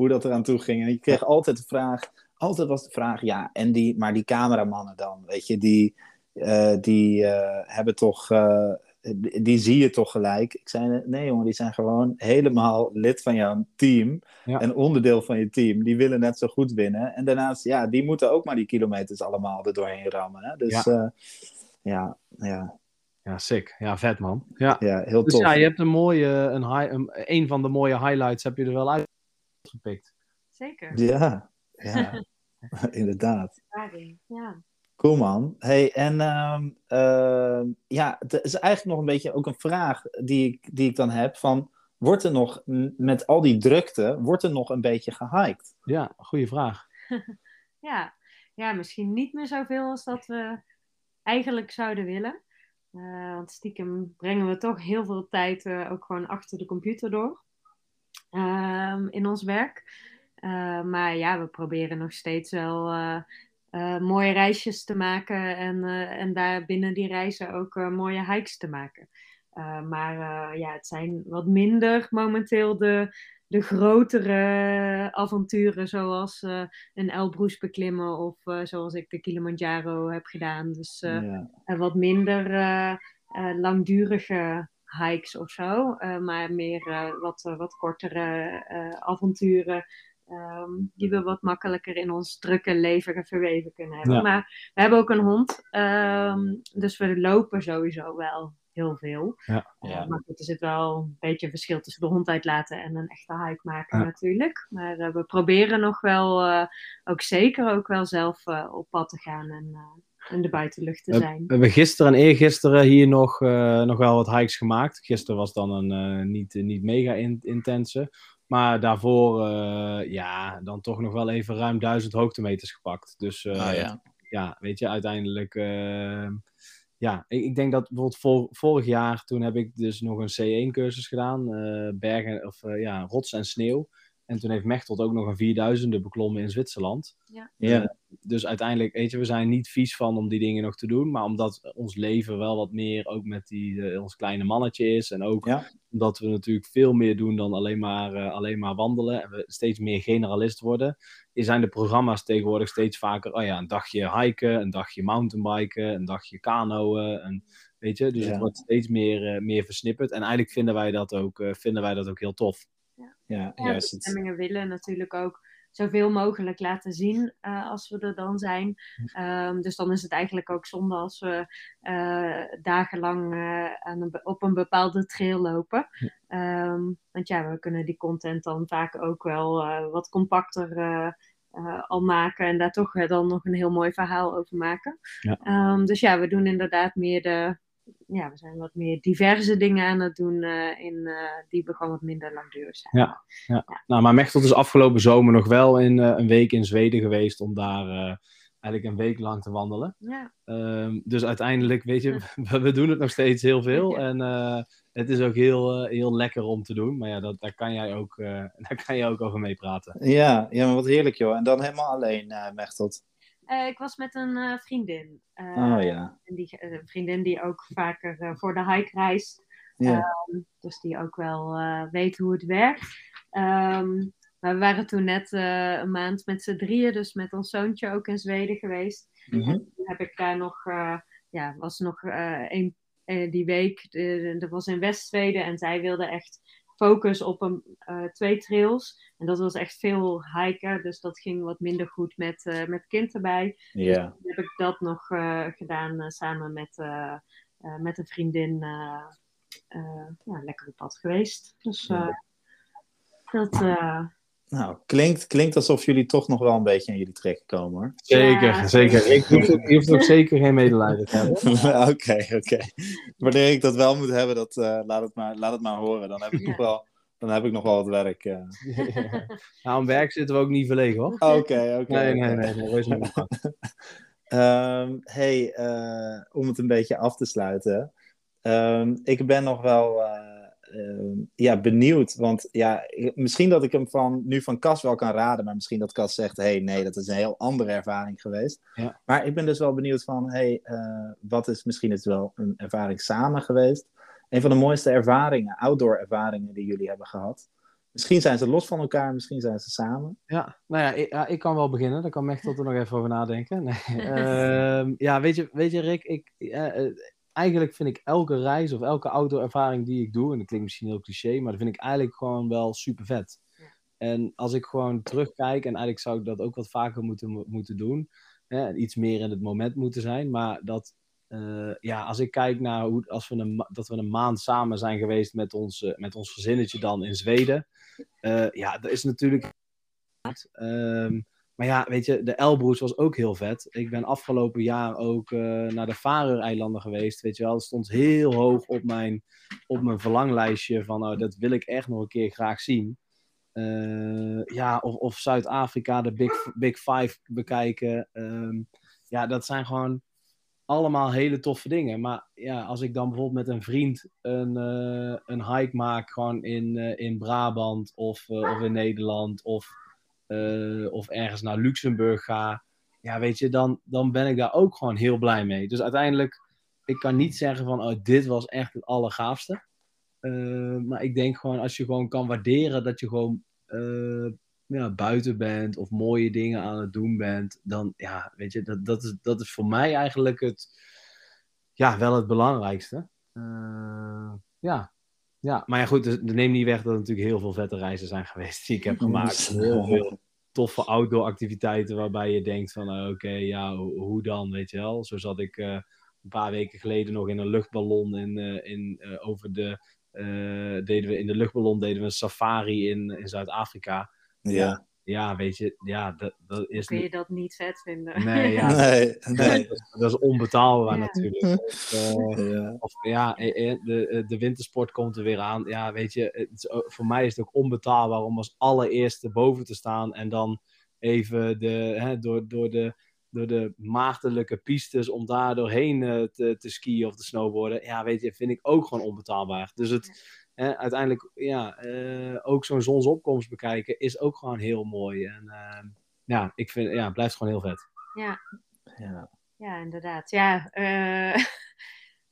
[SPEAKER 1] hoe dat eraan toe ging. En ik kreeg altijd de vraag. Altijd was de vraag, ja, en die, maar die cameramannen dan, weet je, die, die hebben toch die zie je toch gelijk. Ik zei, nee jongen, die zijn gewoon helemaal lid van jouw team. En onderdeel van je team. Die willen net zo goed winnen. En daarnaast, ja, die moeten ook maar die kilometers allemaal er doorheen rammen. Hè? Dus ja. Ja, ja.
[SPEAKER 2] Ja, sick. Ja, vet man. Ja,
[SPEAKER 1] ja heel
[SPEAKER 2] dus
[SPEAKER 1] tof.
[SPEAKER 2] ja, je hebt een mooie, een, high, een, een van de mooie highlights heb je er wel uitgepikt.
[SPEAKER 3] Zeker.
[SPEAKER 1] Ja, ja. inderdaad.
[SPEAKER 3] Ja.
[SPEAKER 1] Cool man. Hey, en uh, ja, het is eigenlijk nog een beetje ook een vraag die ik, die ik dan heb van, wordt er nog, met al die drukte, wordt er nog een beetje gehiked?
[SPEAKER 2] Ja, goede vraag.
[SPEAKER 3] ja. ja, misschien niet meer zoveel als dat we eigenlijk zouden willen. Uh, want stiekem brengen we toch heel veel tijd uh, ook gewoon achter de computer door ehm, in ons werk. Uh, maar ja, we proberen nog steeds wel uh, mooie reisjes te maken en, en daar binnen die reizen ook mooie hikes te maken. maar ja, het zijn wat minder momenteel de, de grotere avonturen, zoals een Elbrus beklimmen of zoals ik de Kilimanjaro heb gedaan. Dus ja. wat minder langdurige hikes of zo, maar meer wat, wat kortere avonturen Um, die we wat makkelijker in ons drukke leven verweven kunnen hebben. Maar we hebben ook een hond, um, dus we lopen sowieso wel heel veel. Ja. Uh, maar goed, er zit wel een beetje een verschil tussen de hond uitlaten en een echte hike maken natuurlijk. Maar uh, we proberen nog wel, uh, ook zeker ook wel zelf op pad te gaan en in de buitenlucht te zijn.
[SPEAKER 2] We hebben gisteren en eergisteren hier nog, nog wel wat hikes gemaakt. Gisteren was dan een niet, niet mega in, intense. Maar daarvoor, uh, ja, dan toch nog wel even ruim duizend hoogtemeters gepakt. Dus uh, ah, ja. ja. weet je, uiteindelijk. Uh, ja, ik, ik, denk dat bijvoorbeeld vorig jaar, toen heb ik dus nog een C1-cursus gedaan. bergen, of ja, rots en sneeuw. En toen heeft Mechtelt ook nog een 4000e beklommen in Zwitserland. Ja. ja. Uh, dus uiteindelijk, weet je, we zijn niet vies van om die dingen nog te doen. Maar omdat ons leven wel wat meer ook met die, uh, ons kleine mannetje is. En ook ja. omdat we natuurlijk veel meer doen dan alleen maar, uh, alleen maar wandelen. En we steeds meer generalist worden. Zijn de programma's tegenwoordig steeds vaker, oh ja, een dagje hiken, een dagje mountainbiken, een dagje kanoën. En, weet je, dus ja. het wordt steeds meer, meer versnipperd. En eigenlijk vinden wij dat ook, vinden wij dat ook heel tof.
[SPEAKER 3] Ja, ja, juist. bestemmingen willen natuurlijk ook zoveel mogelijk laten zien uh, als we er dan zijn. Um, dus dan is het eigenlijk ook zonde als we uh, dagenlang uh, aan een, op een bepaalde trail lopen. Um, want ja, we kunnen die content dan vaak ook wel wat compacter al maken en daar toch dan nog een heel mooi verhaal over maken. Ja. Um, dus ja, we doen inderdaad meer de ja, we zijn wat meer diverse dingen aan het doen uh, in, uh, die gewoon wat minder langdurig zijn.
[SPEAKER 2] Ja, ja. ja. Nou, maar Mechtel is afgelopen zomer nog wel in, uh, een week in Zweden geweest om daar eigenlijk een week lang te wandelen. Ja. Um, dus uiteindelijk, weet je, we, we, doen het nog steeds heel veel. En het is ook heel, heel lekker om te doen. Maar ja, dat, daar, kan jij ook, daar kan je ook over meepraten.
[SPEAKER 1] Ja, ja, maar wat heerlijk joh. En dan helemaal alleen, uh, Mechtelt.
[SPEAKER 3] Uh, ik was met een uh, vriendin.
[SPEAKER 1] Uh, oh ja.
[SPEAKER 3] Die, een vriendin die ook vaker voor de hike reist. Ja. Um, dus die ook wel weet hoe het werkt. Um, Maar we waren toen net een maand met z'n drieën, dus met ons zoontje ook in Zweden geweest.
[SPEAKER 1] Mhm.
[SPEAKER 3] En toen heb ik daar nog, ja, was nog een, die week, dat was in West-Zweden en zij wilde echt focus op een, twee trails. En dat was echt veel hiken, dus dat ging wat minder goed met, met kind erbij.
[SPEAKER 1] Ja.
[SPEAKER 3] Dus toen heb ik dat nog gedaan samen met, met een vriendin. ja, lekker op pad geweest. Dus dat...
[SPEAKER 1] Nou, klinkt, klinkt alsof jullie toch nog wel een beetje in jullie trekken komen hoor.
[SPEAKER 2] Zeker,
[SPEAKER 3] Ja.
[SPEAKER 2] zeker. Ik hoef, je hoeft ook zeker geen medelijden te hebben.
[SPEAKER 1] Oké, oké. Wanneer ik dat wel moet hebben, dat, eh, laat, het maar, laat het maar horen. Dan heb ik,
[SPEAKER 3] Ja.
[SPEAKER 1] nog, wel, dan heb ik nog wel wat werk. eh.
[SPEAKER 2] Nou, aan werk zitten we ook niet verlegen hoor.
[SPEAKER 1] Oké, oké.
[SPEAKER 2] Nee, nee, nee. nee wees.
[SPEAKER 1] Ehm, hey, eh, om het een beetje af te sluiten. Ehm, ik ben nog wel ja, benieuwd. Want ja, misschien dat ik hem van, nu van Cas wel kan raden. Maar misschien dat Cas zegt: hey, nee, dat is een heel andere ervaring geweest.
[SPEAKER 2] Ja.
[SPEAKER 1] Maar ik ben dus wel benieuwd van: hey, eh, wat is misschien is het wel een ervaring samen geweest? Een van de mooiste ervaringen, outdoor ervaringen die jullie hebben gehad. Misschien zijn ze los van elkaar, misschien zijn ze samen.
[SPEAKER 2] Ja, nou ja ik, ja, ik kan wel beginnen. Daar kan Mechtel er nog even over nadenken. Nee. Ehm, ja, weet je, weet je Rick, ik, eh, eh, eigenlijk vind ik elke reis of elke outdoor-ervaring die ik doe, en dat klinkt misschien heel cliché, maar dat vind ik eigenlijk gewoon wel super vet.
[SPEAKER 3] Ja.
[SPEAKER 2] En als ik gewoon terugkijk, en eigenlijk zou ik dat ook wat vaker moeten, moeten doen, hè, en iets meer in het moment moeten zijn, maar dat, eh, ja, als ik kijk naar hoe, als we een, dat we een maand samen zijn geweest met ons, eh, met ons gezinnetje dan in Zweden, eh, ja, dat is natuurlijk Ehm, maar ja, weet je, de Elbroes was ook heel vet. Ik ben afgelopen jaar ook eh, naar de Faroe-eilanden geweest. Weet je wel, dat stond heel hoog op mijn, op mijn verlanglijstje van oh, dat wil ik echt nog een keer graag zien. Eh, ja, of, of Zuid-Afrika, de Big, Big Five bekijken. Ehm, ja, dat zijn gewoon allemaal hele toffe dingen. Maar ja, als ik dan bijvoorbeeld met een vriend een, eh, een hike maak, gewoon in, in Brabant of, of in Nederland of, eh, of ergens naar Luxemburg ga, ja, weet je, dan, dan ben ik daar ook gewoon heel blij mee. Dus uiteindelijk, ik kan niet zeggen van, oh, dit was echt het allergaafste. Eh, maar ik denk gewoon, als je gewoon kan waarderen dat je gewoon eh, ja, buiten bent of mooie dingen aan het doen bent, dan ja, weet je, dat, dat, is, dat is voor mij eigenlijk het, ja, wel het belangrijkste. Ja. Ja, maar ja, goed, dus, dat neemt niet weg dat er natuurlijk heel veel vette reizen zijn geweest die ik heb gemaakt. Heel veel toffe outdoor activiteiten waarbij je denkt van, eh, oké, ja, ho- hoe dan, weet je wel. Zo zat ik eh, een paar weken geleden nog in een luchtballon in, eh, in, eh, over de, deden we in de luchtballon deden we een safari in, in Zuid-Afrika.
[SPEAKER 1] Ja.
[SPEAKER 2] Ja, weet je, ja, dat, dat is
[SPEAKER 3] Kun je dat niet vet vinden?
[SPEAKER 2] Nee, ja,
[SPEAKER 1] Nee, nee.
[SPEAKER 2] dat, is, dat is onbetaalbaar
[SPEAKER 3] Ja.
[SPEAKER 2] natuurlijk. Of, eh,
[SPEAKER 1] Ja.
[SPEAKER 2] of ja, eh, eh, de, eh, de wintersport komt er weer aan. Ja, weet je, het is ook- voor mij is het ook onbetaalbaar om als allereerste boven te staan en dan even de, hè, door, door, de, door de maagdelijke pistes om daar doorheen eh, te, te skiën of te snowboarden. Ja, weet je, vind ik ook gewoon onbetaalbaar. Dus het, hè, uiteindelijk, ja, eh, ook zo'n zonsopkomst bekijken is ook gewoon heel mooi. En eh, ja, ik vind, ja, het blijft gewoon heel vet.
[SPEAKER 3] Ja,
[SPEAKER 1] Ja.
[SPEAKER 3] ja inderdaad. Ja, eh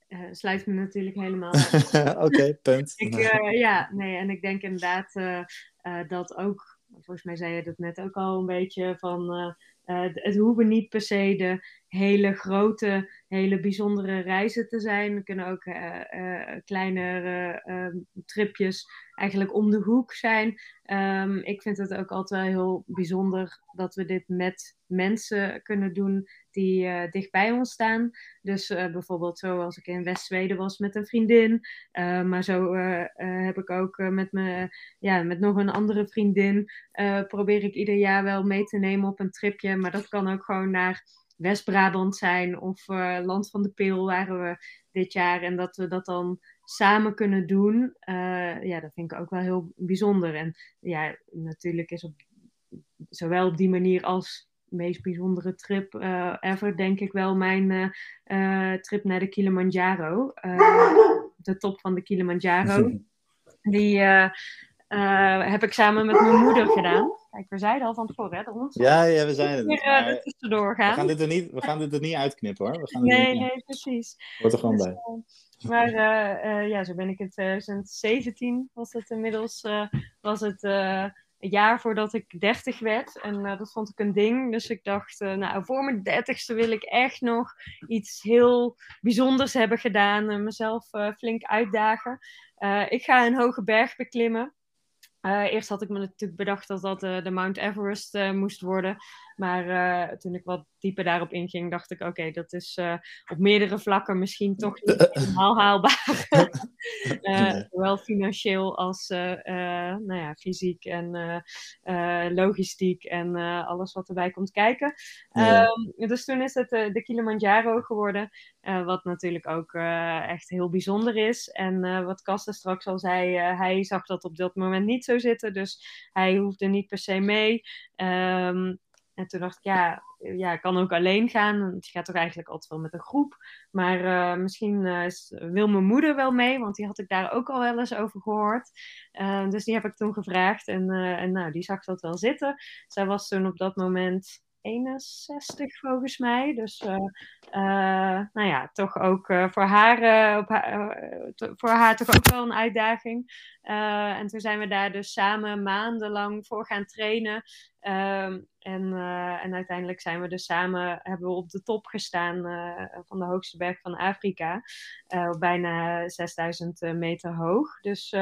[SPEAKER 3] eh, sluit me natuurlijk helemaal aan.
[SPEAKER 1] Oké, punt.
[SPEAKER 3] Ik, eh, ja, nee, en ik denk inderdaad eh, eh, dat ook, volgens mij zei je dat net ook al een beetje, van eh, het hoeven niet per se de hele grote, hele bijzondere reizen te zijn. Er kunnen ook eh, kleinere eh, tripjes eigenlijk om de hoek zijn. Ehm, ik vind het ook altijd wel heel bijzonder dat we dit met mensen kunnen doen die eh, dicht bij ons staan. Dus eh, bijvoorbeeld zoals ik in West-Zweden was met een vriendin. Uh, maar zo uh, uh, heb ik ook met, me, ja, met nog een andere vriendin. eh, probeer ik ieder jaar wel mee te nemen op een tripje. Maar dat kan ook gewoon naar West-Brabant zijn. Of eh, Land van de Peel waren we dit jaar. En dat we dat dan samen kunnen doen. eh, ja, dat vind ik ook wel heel bijzonder. En ja, natuurlijk is op zowel op die manier als meest bijzondere trip uh, ever, denk ik wel, mijn uh, uh, trip naar de Kilimanjaro. de top van de Kilimanjaro. Die heb ik samen met mijn moeder gedaan. Kijk, we zeiden al van tevoren, hè? De hond
[SPEAKER 1] ja, ja, we zijn het.
[SPEAKER 3] Weer, maar... er tussendoor gaan.
[SPEAKER 1] We gaan dit er niet, we gaan dit er niet uitknippen, hoor. We gaan
[SPEAKER 3] nee, niet, nee, precies.
[SPEAKER 1] Wordt er gewoon dus, bij.
[SPEAKER 3] Maar uh, uh, ja, zo ben ik in 2017 was het inmiddels was het, een jaar voordat ik 30 werd. En uh, dat vond ik een ding. Dus ik dacht, uh, nou, voor mijn dertigste wil ik echt nog iets heel bijzonders hebben gedaan. en mezelf uh, flink uitdagen. ik ga een hoge berg beklimmen. eerst had ik me natuurlijk bedacht dat dat de Mount Everest moest worden. Maar toen ik wat dieper daarop inging, dacht ik: oké, dat is uh, op meerdere vlakken misschien toch niet helemaal haalbaar. uh, zowel financieel als nou ja, fysiek en logistiek en alles wat erbij komt kijken. Ja. Um, dus toen is het de Kilimanjaro geworden, wat natuurlijk ook echt heel bijzonder is. En wat Kasten straks al zei, hij zag dat op dat moment niet zo zitten, dus hij hoefde niet per se mee. Um, en toen dacht ik, ja, ja, ik kan ook alleen gaan. Want je gaat toch eigenlijk altijd wel met een groep. Maar uh, misschien uh, wil mijn moeder wel mee, want die had ik daar ook al wel eens over gehoord. Uh, dus die heb ik toen gevraagd en, en nou, die zag dat wel zitten. Zij was toen op dat moment 61 volgens mij. Dus uh, uh, nou ja, toch ook uh, voor, haar, op haar voor haar toch ook wel een uitdaging. en toen zijn we daar dus samen maandenlang voor gaan trainen. Ehm, en, en uiteindelijk zijn we dus samen, hebben we op de top gestaan van de hoogste berg van Afrika. bijna 6000 meter hoog. Dus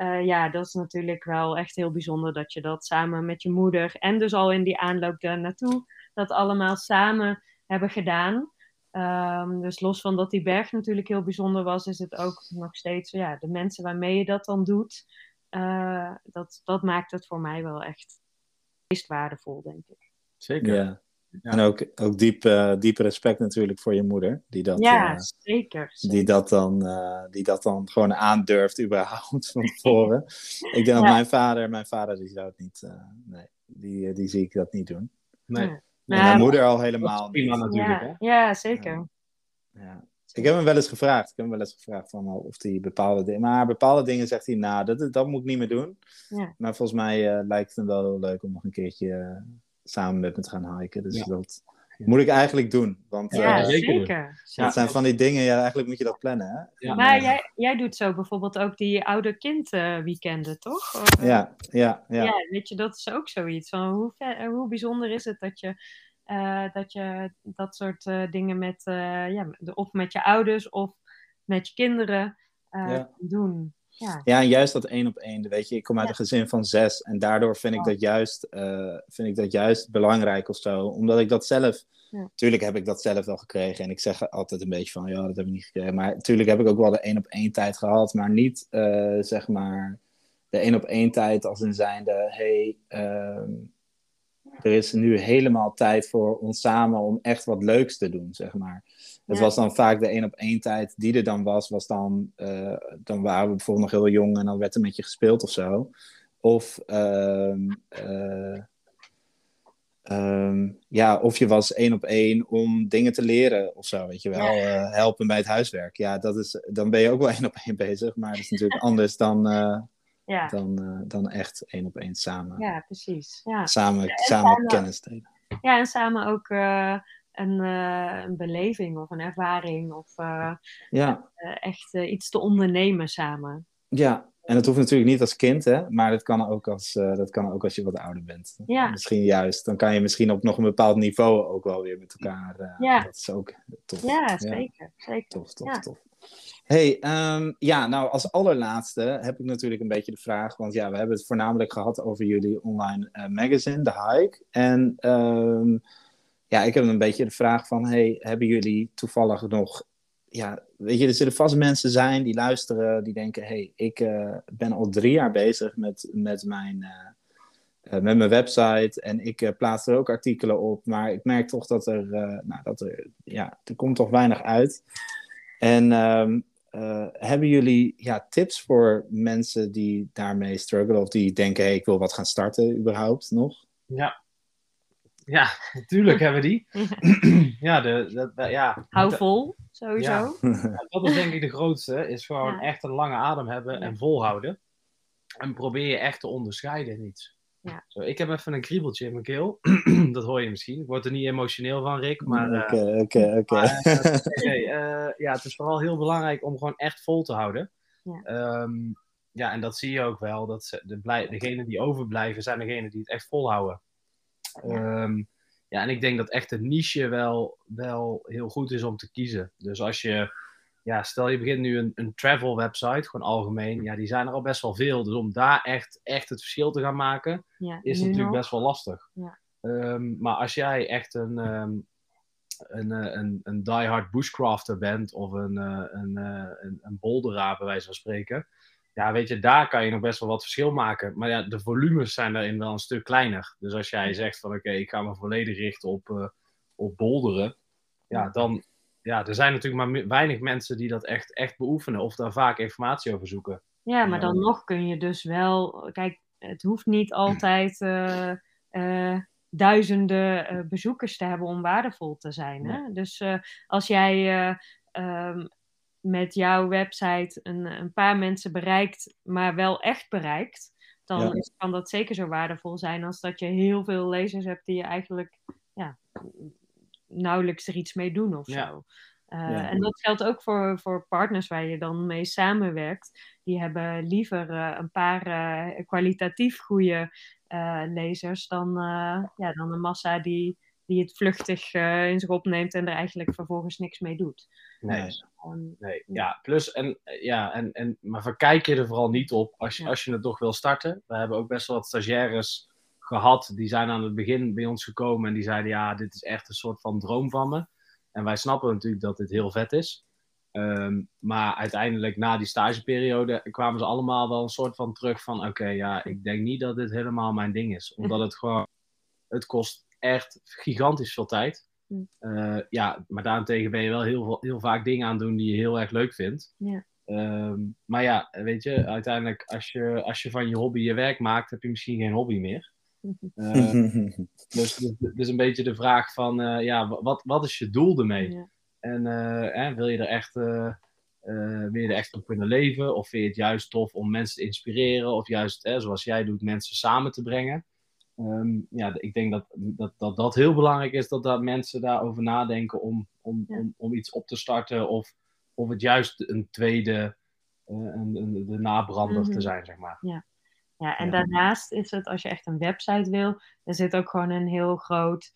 [SPEAKER 3] uh, ja, dat is natuurlijk wel echt heel bijzonder dat je dat samen met je moeder en dus al in die aanloop daar naartoe, dat allemaal samen hebben gedaan. Um, dus los van dat die berg natuurlijk heel bijzonder was, is het ook nog steeds ja, de mensen waarmee je dat dan doet. Uh, dat, dat maakt het voor mij wel echt meest waardevol, denk ik.
[SPEAKER 1] Zeker. Ja. En ook, ook diep, uh, diep respect natuurlijk voor je moeder. Die dat,
[SPEAKER 3] ja, uh, zeker,
[SPEAKER 1] zeker, Die, dat dan, uh, die dat dan gewoon aandurft überhaupt van tevoren. ik denk ja. dat mijn vader, mijn vader die zou het niet, nee, die, die zie ik dat niet doen. Nee. En mijn moeder al helemaal niet.
[SPEAKER 3] Natuurlijk, ja, ja, zeker.
[SPEAKER 1] Ja. Ik heb hem wel eens gevraagd. Ik heb hem wel eens gevraagd van of hij bepaalde dingen. Maar bepaalde dingen zegt hij, nou, dat, dat moet ik niet meer doen. Ja. Maar volgens mij lijkt het hem wel heel leuk om nog een keertje samen met me te gaan hiken. Dus dat moet ik eigenlijk doen. Want,
[SPEAKER 3] ja, uh, zeker.
[SPEAKER 1] Dat zijn van die dingen, ja, eigenlijk moet je dat plannen. Hè?
[SPEAKER 3] Ja. Maar jij, jij doet zo bijvoorbeeld ook die ouder-kind uh, weekenden, toch?
[SPEAKER 1] Of, uh, ja, ja, ja.
[SPEAKER 3] Ja, weet je, dat is ook zoiets. Van hoe, ver, hoe bijzonder is het dat je dat, je dat soort dingen met, ja, of met je ouders of met je kinderen ja. doen. Ja.
[SPEAKER 1] ja, en juist dat één op één. Weet je, ik kom uit een gezin van zes. En daardoor vind ik dat juist, uh, vind ik dat juist belangrijk of zo. Omdat ik dat zelf. Ja. Tuurlijk heb ik dat zelf wel gekregen. En ik zeg altijd een beetje van ja, dat heb ik niet gekregen. Maar tuurlijk heb ik ook wel de één op één tijd gehad. Maar niet uh, zeg maar de één op één tijd als in zijnde. Hey, uh, er is nu helemaal tijd voor ons samen om echt wat leuks te doen, zeg maar. Het was dan vaak de één op één tijd die er dan was, was dan, uh, dan waren we bijvoorbeeld nog heel jong en dan werd er met je gespeeld of zo. Of, uh, uh, um, ja, of je was één op één om dingen te leren of zo, weet je wel. Ja. helpen bij het huiswerk. Ja, dat is, dan ben je ook wel één op één bezig, maar dat is natuurlijk anders dan, ja. dan, dan echt één op één samen.
[SPEAKER 3] Ja, precies. Ja.
[SPEAKER 1] Samen, samen, samen kennis delen.
[SPEAKER 3] Ja, en samen ook een, uh, een beleving of een ervaring of uh, ja. uh, echt iets te ondernemen samen.
[SPEAKER 1] Ja, en dat hoeft natuurlijk niet als kind, hè? maar dat kan ook als, dat kan ook als je wat ouder bent. Ja. Misschien juist, dan kan je misschien op nog een bepaald niveau ook wel weer met elkaar.
[SPEAKER 3] ja.
[SPEAKER 1] Dat is ook tof.
[SPEAKER 3] Ja, zeker. zeker.
[SPEAKER 1] Tof, tof, ja. tof. Hey, um, ja, nou als allerlaatste heb ik natuurlijk een beetje de vraag, want ja, we hebben het voornamelijk gehad over jullie online magazine, The Hike. En um, ja, ik heb een beetje de vraag van, hey, hebben jullie toevallig nog, ja, weet je, er zullen vast mensen zijn die luisteren, die denken, hey, ik uh, ben al drie jaar bezig met, met mijn, uh, uh, met mijn website en ik plaats er ook artikelen op, maar ik merk toch dat er, nou, dat er, ja, er komt toch weinig uit. En um, hebben jullie ja, tips voor mensen die daarmee struggelen of die denken, hey, ik wil wat gaan starten überhaupt nog?
[SPEAKER 2] Ja, ja, natuurlijk hebben we die. ja, de, de, ja.
[SPEAKER 3] Hou vol, sowieso.
[SPEAKER 2] Ja. Dat is denk ik de grootste, is gewoon ja. echt een lange adem hebben en volhouden. En probeer je echt te onderscheiden in iets. Ja. Zo, ik heb even een kriebeltje in mijn keel. dat hoor je misschien. Ik word er niet emotioneel van, Rick. Maar,
[SPEAKER 1] oké, oké, oké.
[SPEAKER 2] Eh, ja, het is vooral heel belangrijk om gewoon echt vol te houden. Ja. Um, ja, en dat zie je ook wel. Dat ze, de blij, degenen die overblijven zijn degenen die het echt volhouden.
[SPEAKER 3] Ja.
[SPEAKER 2] Ehm, ja, en ik denk dat echt een niche wel, wel heel goed is om te kiezen. Dus als je, ja, stel je begint nu een, een travel website, gewoon algemeen, ja, die zijn er al best wel veel. Dus om daar echt, echt het verschil te gaan maken,
[SPEAKER 3] Ja,
[SPEAKER 2] is natuurlijk
[SPEAKER 3] nog.
[SPEAKER 2] best wel lastig.
[SPEAKER 3] Ja.
[SPEAKER 2] Ehm, maar als jij echt een, ehm, een, eh, een, een diehard bushcrafter bent of een, eh, een, eh, een, een boulderaar, bij wijze van spreken, ja, weet je, daar kan je nog best wel wat verschil maken. Maar ja, de volumes zijn daarin wel een stuk kleiner. Dus als jij zegt van oké, ik ga me volledig richten op, eh, op boulderen, ja, dan, ja, er zijn natuurlijk maar weinig mensen die dat echt, echt beoefenen of daar vaak informatie over zoeken.
[SPEAKER 3] Ja, maar dan nog kun je dus wel. Kijk, het hoeft niet altijd eh, eh, duizenden bezoekers te hebben om waardevol te zijn. Hè? Dus als jij eh, ehm, met jouw website een, een paar mensen bereikt, maar wel echt bereikt, dan
[SPEAKER 1] Ja.
[SPEAKER 3] kan dat zeker zo waardevol zijn als dat je heel veel lezers hebt die je eigenlijk ja, nauwelijks er iets mee doen of
[SPEAKER 2] Ja.
[SPEAKER 3] zo. Eh,
[SPEAKER 1] Ja.
[SPEAKER 3] En dat geldt ook voor, voor partners waar je dan mee samenwerkt. Die hebben liever eh, een paar eh, kwalitatief goede eh, lezers dan, eh, ja, dan een massa die, die het vluchtig eh, in zich opneemt en er eigenlijk vervolgens niks mee doet.
[SPEAKER 2] Nee.
[SPEAKER 1] Nee.
[SPEAKER 3] Gewoon-
[SPEAKER 2] Nee, ja, plus en eh, ja, en, en, maar verkijk je er vooral niet op als je,
[SPEAKER 3] Ja.
[SPEAKER 2] als je het toch wil starten. We hebben ook best wel wat stagiaires gehad, die zijn aan het begin bij ons gekomen en die zeiden, ja, dit is echt een soort van droom van me. En wij snappen natuurlijk dat dit heel vet is. Ehm, maar uiteindelijk, na die stageperiode, kwamen ze allemaal wel een soort van terug van, oké, ja, ik denk niet dat dit helemaal mijn ding is. Omdat het gewoon, het kost echt gigantisch veel tijd.
[SPEAKER 3] Mm.
[SPEAKER 2] Eh, ja, maar daarentegen ben je wel heel, veel- heel vaak dingen aan het doen die je heel erg leuk vindt.
[SPEAKER 3] Ja.
[SPEAKER 2] Ehm, maar ja, weet je, uiteindelijk als je, als je van je hobby je werk maakt, heb je misschien geen hobby meer. Eh, dus dus- dus een beetje de vraag van, eh, ja, wa- wat, wat is je doel ermee?
[SPEAKER 3] Ja.
[SPEAKER 2] En eh, hè, wil je er echt, eh, eh, wil je er echt op kunnen leven? Of vind je het juist tof om mensen te inspireren? Of juist, hè, zoals jij doet, mensen samen te brengen? Ehm, ja, ik denk dat dat, dat dat heel belangrijk is, dat, dat mensen daarover nadenken om, om,
[SPEAKER 3] Ja.
[SPEAKER 2] om, om iets op te starten. Of, of het juist een tweede, eh, een, een, de nabrander
[SPEAKER 3] Mhm.
[SPEAKER 2] te zijn, zeg maar.
[SPEAKER 3] Ja, en
[SPEAKER 2] Ja.
[SPEAKER 3] daarnaast is het, als je echt een website wil, er zit ook gewoon een heel groot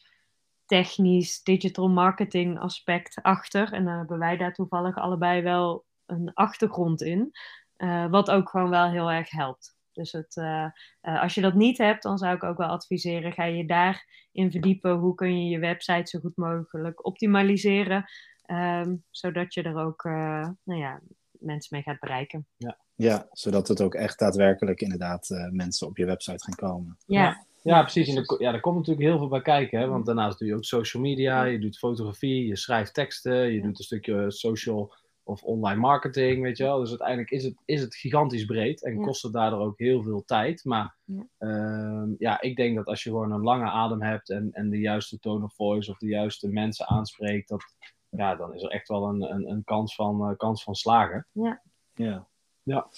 [SPEAKER 3] technisch digital marketing aspect achter. En dan hebben wij daar toevallig allebei wel een achtergrond in, eh, wat ook gewoon wel heel erg helpt. Dus het, eh, eh, als je dat niet hebt, dan zou ik ook wel adviseren, ga je daarin verdiepen. Hoe kun je je website zo goed mogelijk optimaliseren, ehm, zodat je er ook eh, nou ja, mensen mee gaat bereiken.
[SPEAKER 1] Ja, zodat het ook echt daadwerkelijk inderdaad eh, mensen op je website gaan komen.
[SPEAKER 3] Ja,
[SPEAKER 2] Ja, precies. En er, ja, er komt natuurlijk heel veel bij kijken. Hè? Want daarnaast doe je ook social media, je doet fotografie, je schrijft teksten, je
[SPEAKER 3] Ja.
[SPEAKER 2] doet een stukje social of online marketing, weet je wel. Dus uiteindelijk is het, is het gigantisch breed en
[SPEAKER 3] Ja.
[SPEAKER 2] kost het daardoor ook heel veel tijd. Maar
[SPEAKER 3] Ja.
[SPEAKER 2] ehm, ja, ik denk dat als je gewoon een lange adem hebt en, en de juiste tone of voice of de juiste mensen aanspreekt, dat, ja, dan is er echt wel een, een, een kans, van, eh, kans van slagen.
[SPEAKER 1] Ja.
[SPEAKER 2] Ja.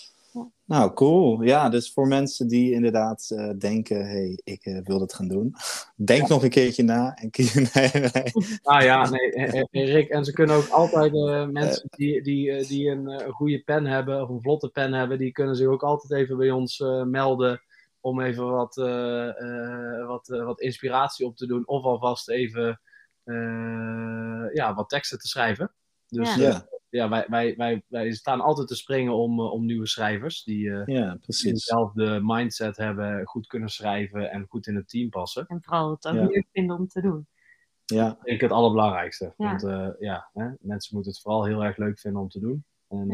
[SPEAKER 1] Nou, cool. Ja, dus voor mensen die inderdaad eh, denken, hey, ik eh, wil dat gaan doen. Denk nog een keertje na. En nee, nee.
[SPEAKER 2] Ah ja, nee, Rick. En ze kunnen ook altijd eh, mensen die, die, die een, goede pen hebben of een vlotte pen hebben, die kunnen zich ook altijd even bij ons melden om even wat, wat, wat inspiratie op te doen. Of alvast even ja, wat teksten te schrijven. Dus
[SPEAKER 3] Ja.
[SPEAKER 2] ja,
[SPEAKER 1] Ja,
[SPEAKER 2] wij, wij, wij, wij staan altijd te springen om, eh, om nieuwe schrijvers die eh
[SPEAKER 1] ja,
[SPEAKER 2] die
[SPEAKER 1] precies.
[SPEAKER 2] dezelfde mindset hebben, goed kunnen schrijven en goed in het team passen.
[SPEAKER 3] En vooral het ook
[SPEAKER 1] Ja.
[SPEAKER 3] leuk vinden om te doen.
[SPEAKER 1] Ja,
[SPEAKER 2] denk ik het allerbelangrijkste.
[SPEAKER 3] Ja.
[SPEAKER 2] Want eh, ja, hè, mensen moeten het vooral heel erg leuk vinden om te doen. En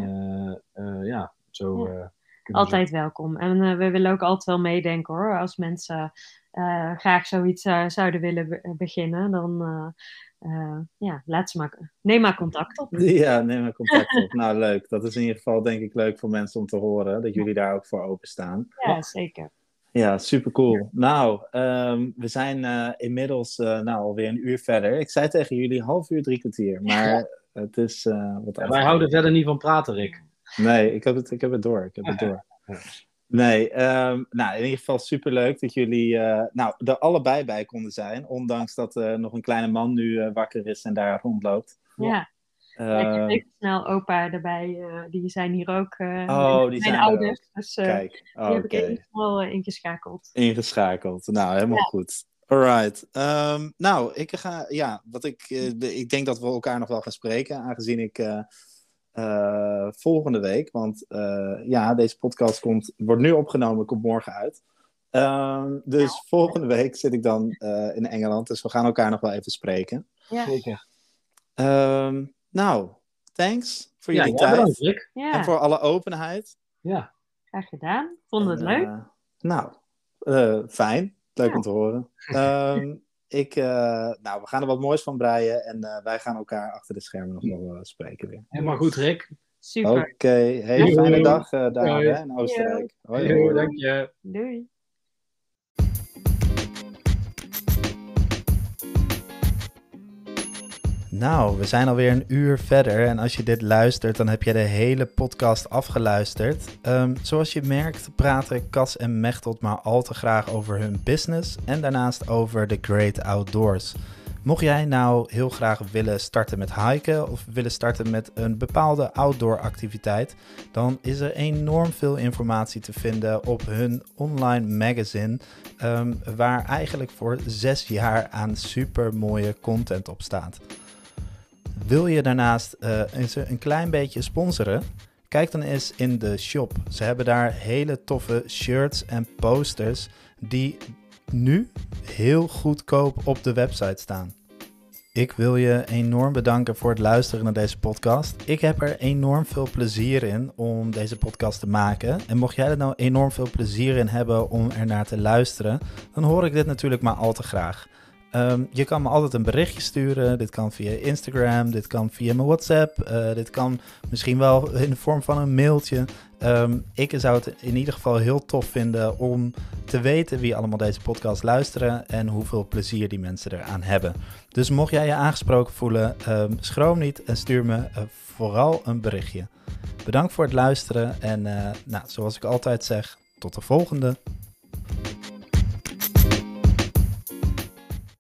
[SPEAKER 2] ja, ja zo. Eh,
[SPEAKER 3] Altijd welkom. En eh, we willen ook altijd wel meedenken hoor. Als mensen eh, graag zoiets eh, zouden willen be- beginnen, dan eh, ja, laat ze maar, neem maar contact op.
[SPEAKER 1] ja neem maar contact op. nou, leuk. Dat is in ieder geval denk ik leuk voor mensen om te horen. Dat jullie daar ook voor openstaan.
[SPEAKER 3] Ja, zeker.
[SPEAKER 1] Ja, super cool. Nou, ehm, we zijn eh, inmiddels uh, nou, alweer een uur verder. Ik zei tegen jullie half uur, drie kwartier. Maar het is uh, wat
[SPEAKER 2] ja, Wij houden verder niet van praten, Rick.
[SPEAKER 1] Nee, ik heb het, ik heb het door. Ik heb het door. Nee, um, nou in ieder geval super leuk dat jullie uh, nou, er allebei bij konden zijn. Ondanks dat er nog een kleine man nu uh, wakker is en daar rondloopt.
[SPEAKER 3] Ja. Ja, ik heb
[SPEAKER 1] Ehm,
[SPEAKER 3] snel opa erbij. eh, die zijn hier ook. eh,
[SPEAKER 1] Oh,
[SPEAKER 3] mijn
[SPEAKER 1] die zijn er
[SPEAKER 3] ouders. Dus eh,
[SPEAKER 1] Kijk,
[SPEAKER 3] die heb ik snel eh, ingeschakeld.
[SPEAKER 1] Ingeschakeld. Nou, helemaal goed. Alright. Ehm, nou, ik ga, ja, wat ik, eh, ik denk dat we elkaar nog wel gaan spreken, aangezien ik eh, volgende week, want eh, ja, deze podcast komt, wordt nu opgenomen, komt morgen uit. Ehm, dus volgende week zit ik dan eh, in Engeland, dus we gaan elkaar nog wel even spreken.
[SPEAKER 3] Ja,
[SPEAKER 2] Zeker.
[SPEAKER 1] Ehm, nou, thanks voor jullie
[SPEAKER 2] ja,
[SPEAKER 1] tijd
[SPEAKER 2] bedankt,
[SPEAKER 1] en
[SPEAKER 3] ja
[SPEAKER 1] voor alle openheid.
[SPEAKER 2] Ja.
[SPEAKER 3] graag gedaan. Vond het
[SPEAKER 1] En,
[SPEAKER 3] leuk?
[SPEAKER 1] nou, eh, fijn. Leuk
[SPEAKER 3] Ja.
[SPEAKER 1] om te horen. Ehm, ik, eh, nou, we gaan er wat moois van breien en eh, wij gaan elkaar achter de schermen nog wel eh, spreken weer.
[SPEAKER 2] Helemaal goed, Rick.
[SPEAKER 3] Super.
[SPEAKER 1] Oké, hele fijne dag eh, daar hè, in Oostenrijk. Hoi, hoi.
[SPEAKER 2] dank je.
[SPEAKER 3] Doei.
[SPEAKER 1] Nou, we zijn alweer een uur verder en als je dit luistert, dan heb je de hele podcast afgeluisterd. Ehm, zoals je merkt praten Cas en Mechtelt maar al te graag over hun business en daarnaast over de great outdoors. Mocht jij nou heel graag willen starten met hiken of willen starten met een bepaalde outdoor activiteit, dan is er enorm veel informatie te vinden op hun online magazine, ehm, waar eigenlijk voor zes jaar aan super mooie content op staat. Wil je daarnaast eens een klein beetje sponsoren? Kijk dan eens in de shop. Ze hebben daar hele toffe shirts en posters die nu heel goedkoop op de website staan. Ik wil je enorm bedanken voor het luisteren naar deze podcast. Ik heb er enorm veel plezier in om deze podcast te maken. En mocht jij er nou enorm veel plezier in hebben om er naar te luisteren, dan hoor ik dit natuurlijk maar al te graag. Ehm, je kan me altijd een berichtje sturen. Dit kan via Instagram, dit kan via mijn WhatsApp, eh, dit kan misschien wel in de vorm van een mailtje. Ehm, ik zou het in ieder geval heel tof vinden om te weten wie allemaal deze podcast luisteren en hoeveel plezier die mensen eraan hebben. Dus mocht jij je aangesproken voelen, ehm, schroom niet en stuur me eh, vooral een berichtje. Bedankt voor het luisteren en eh, nou, zoals ik altijd zeg, tot de volgende.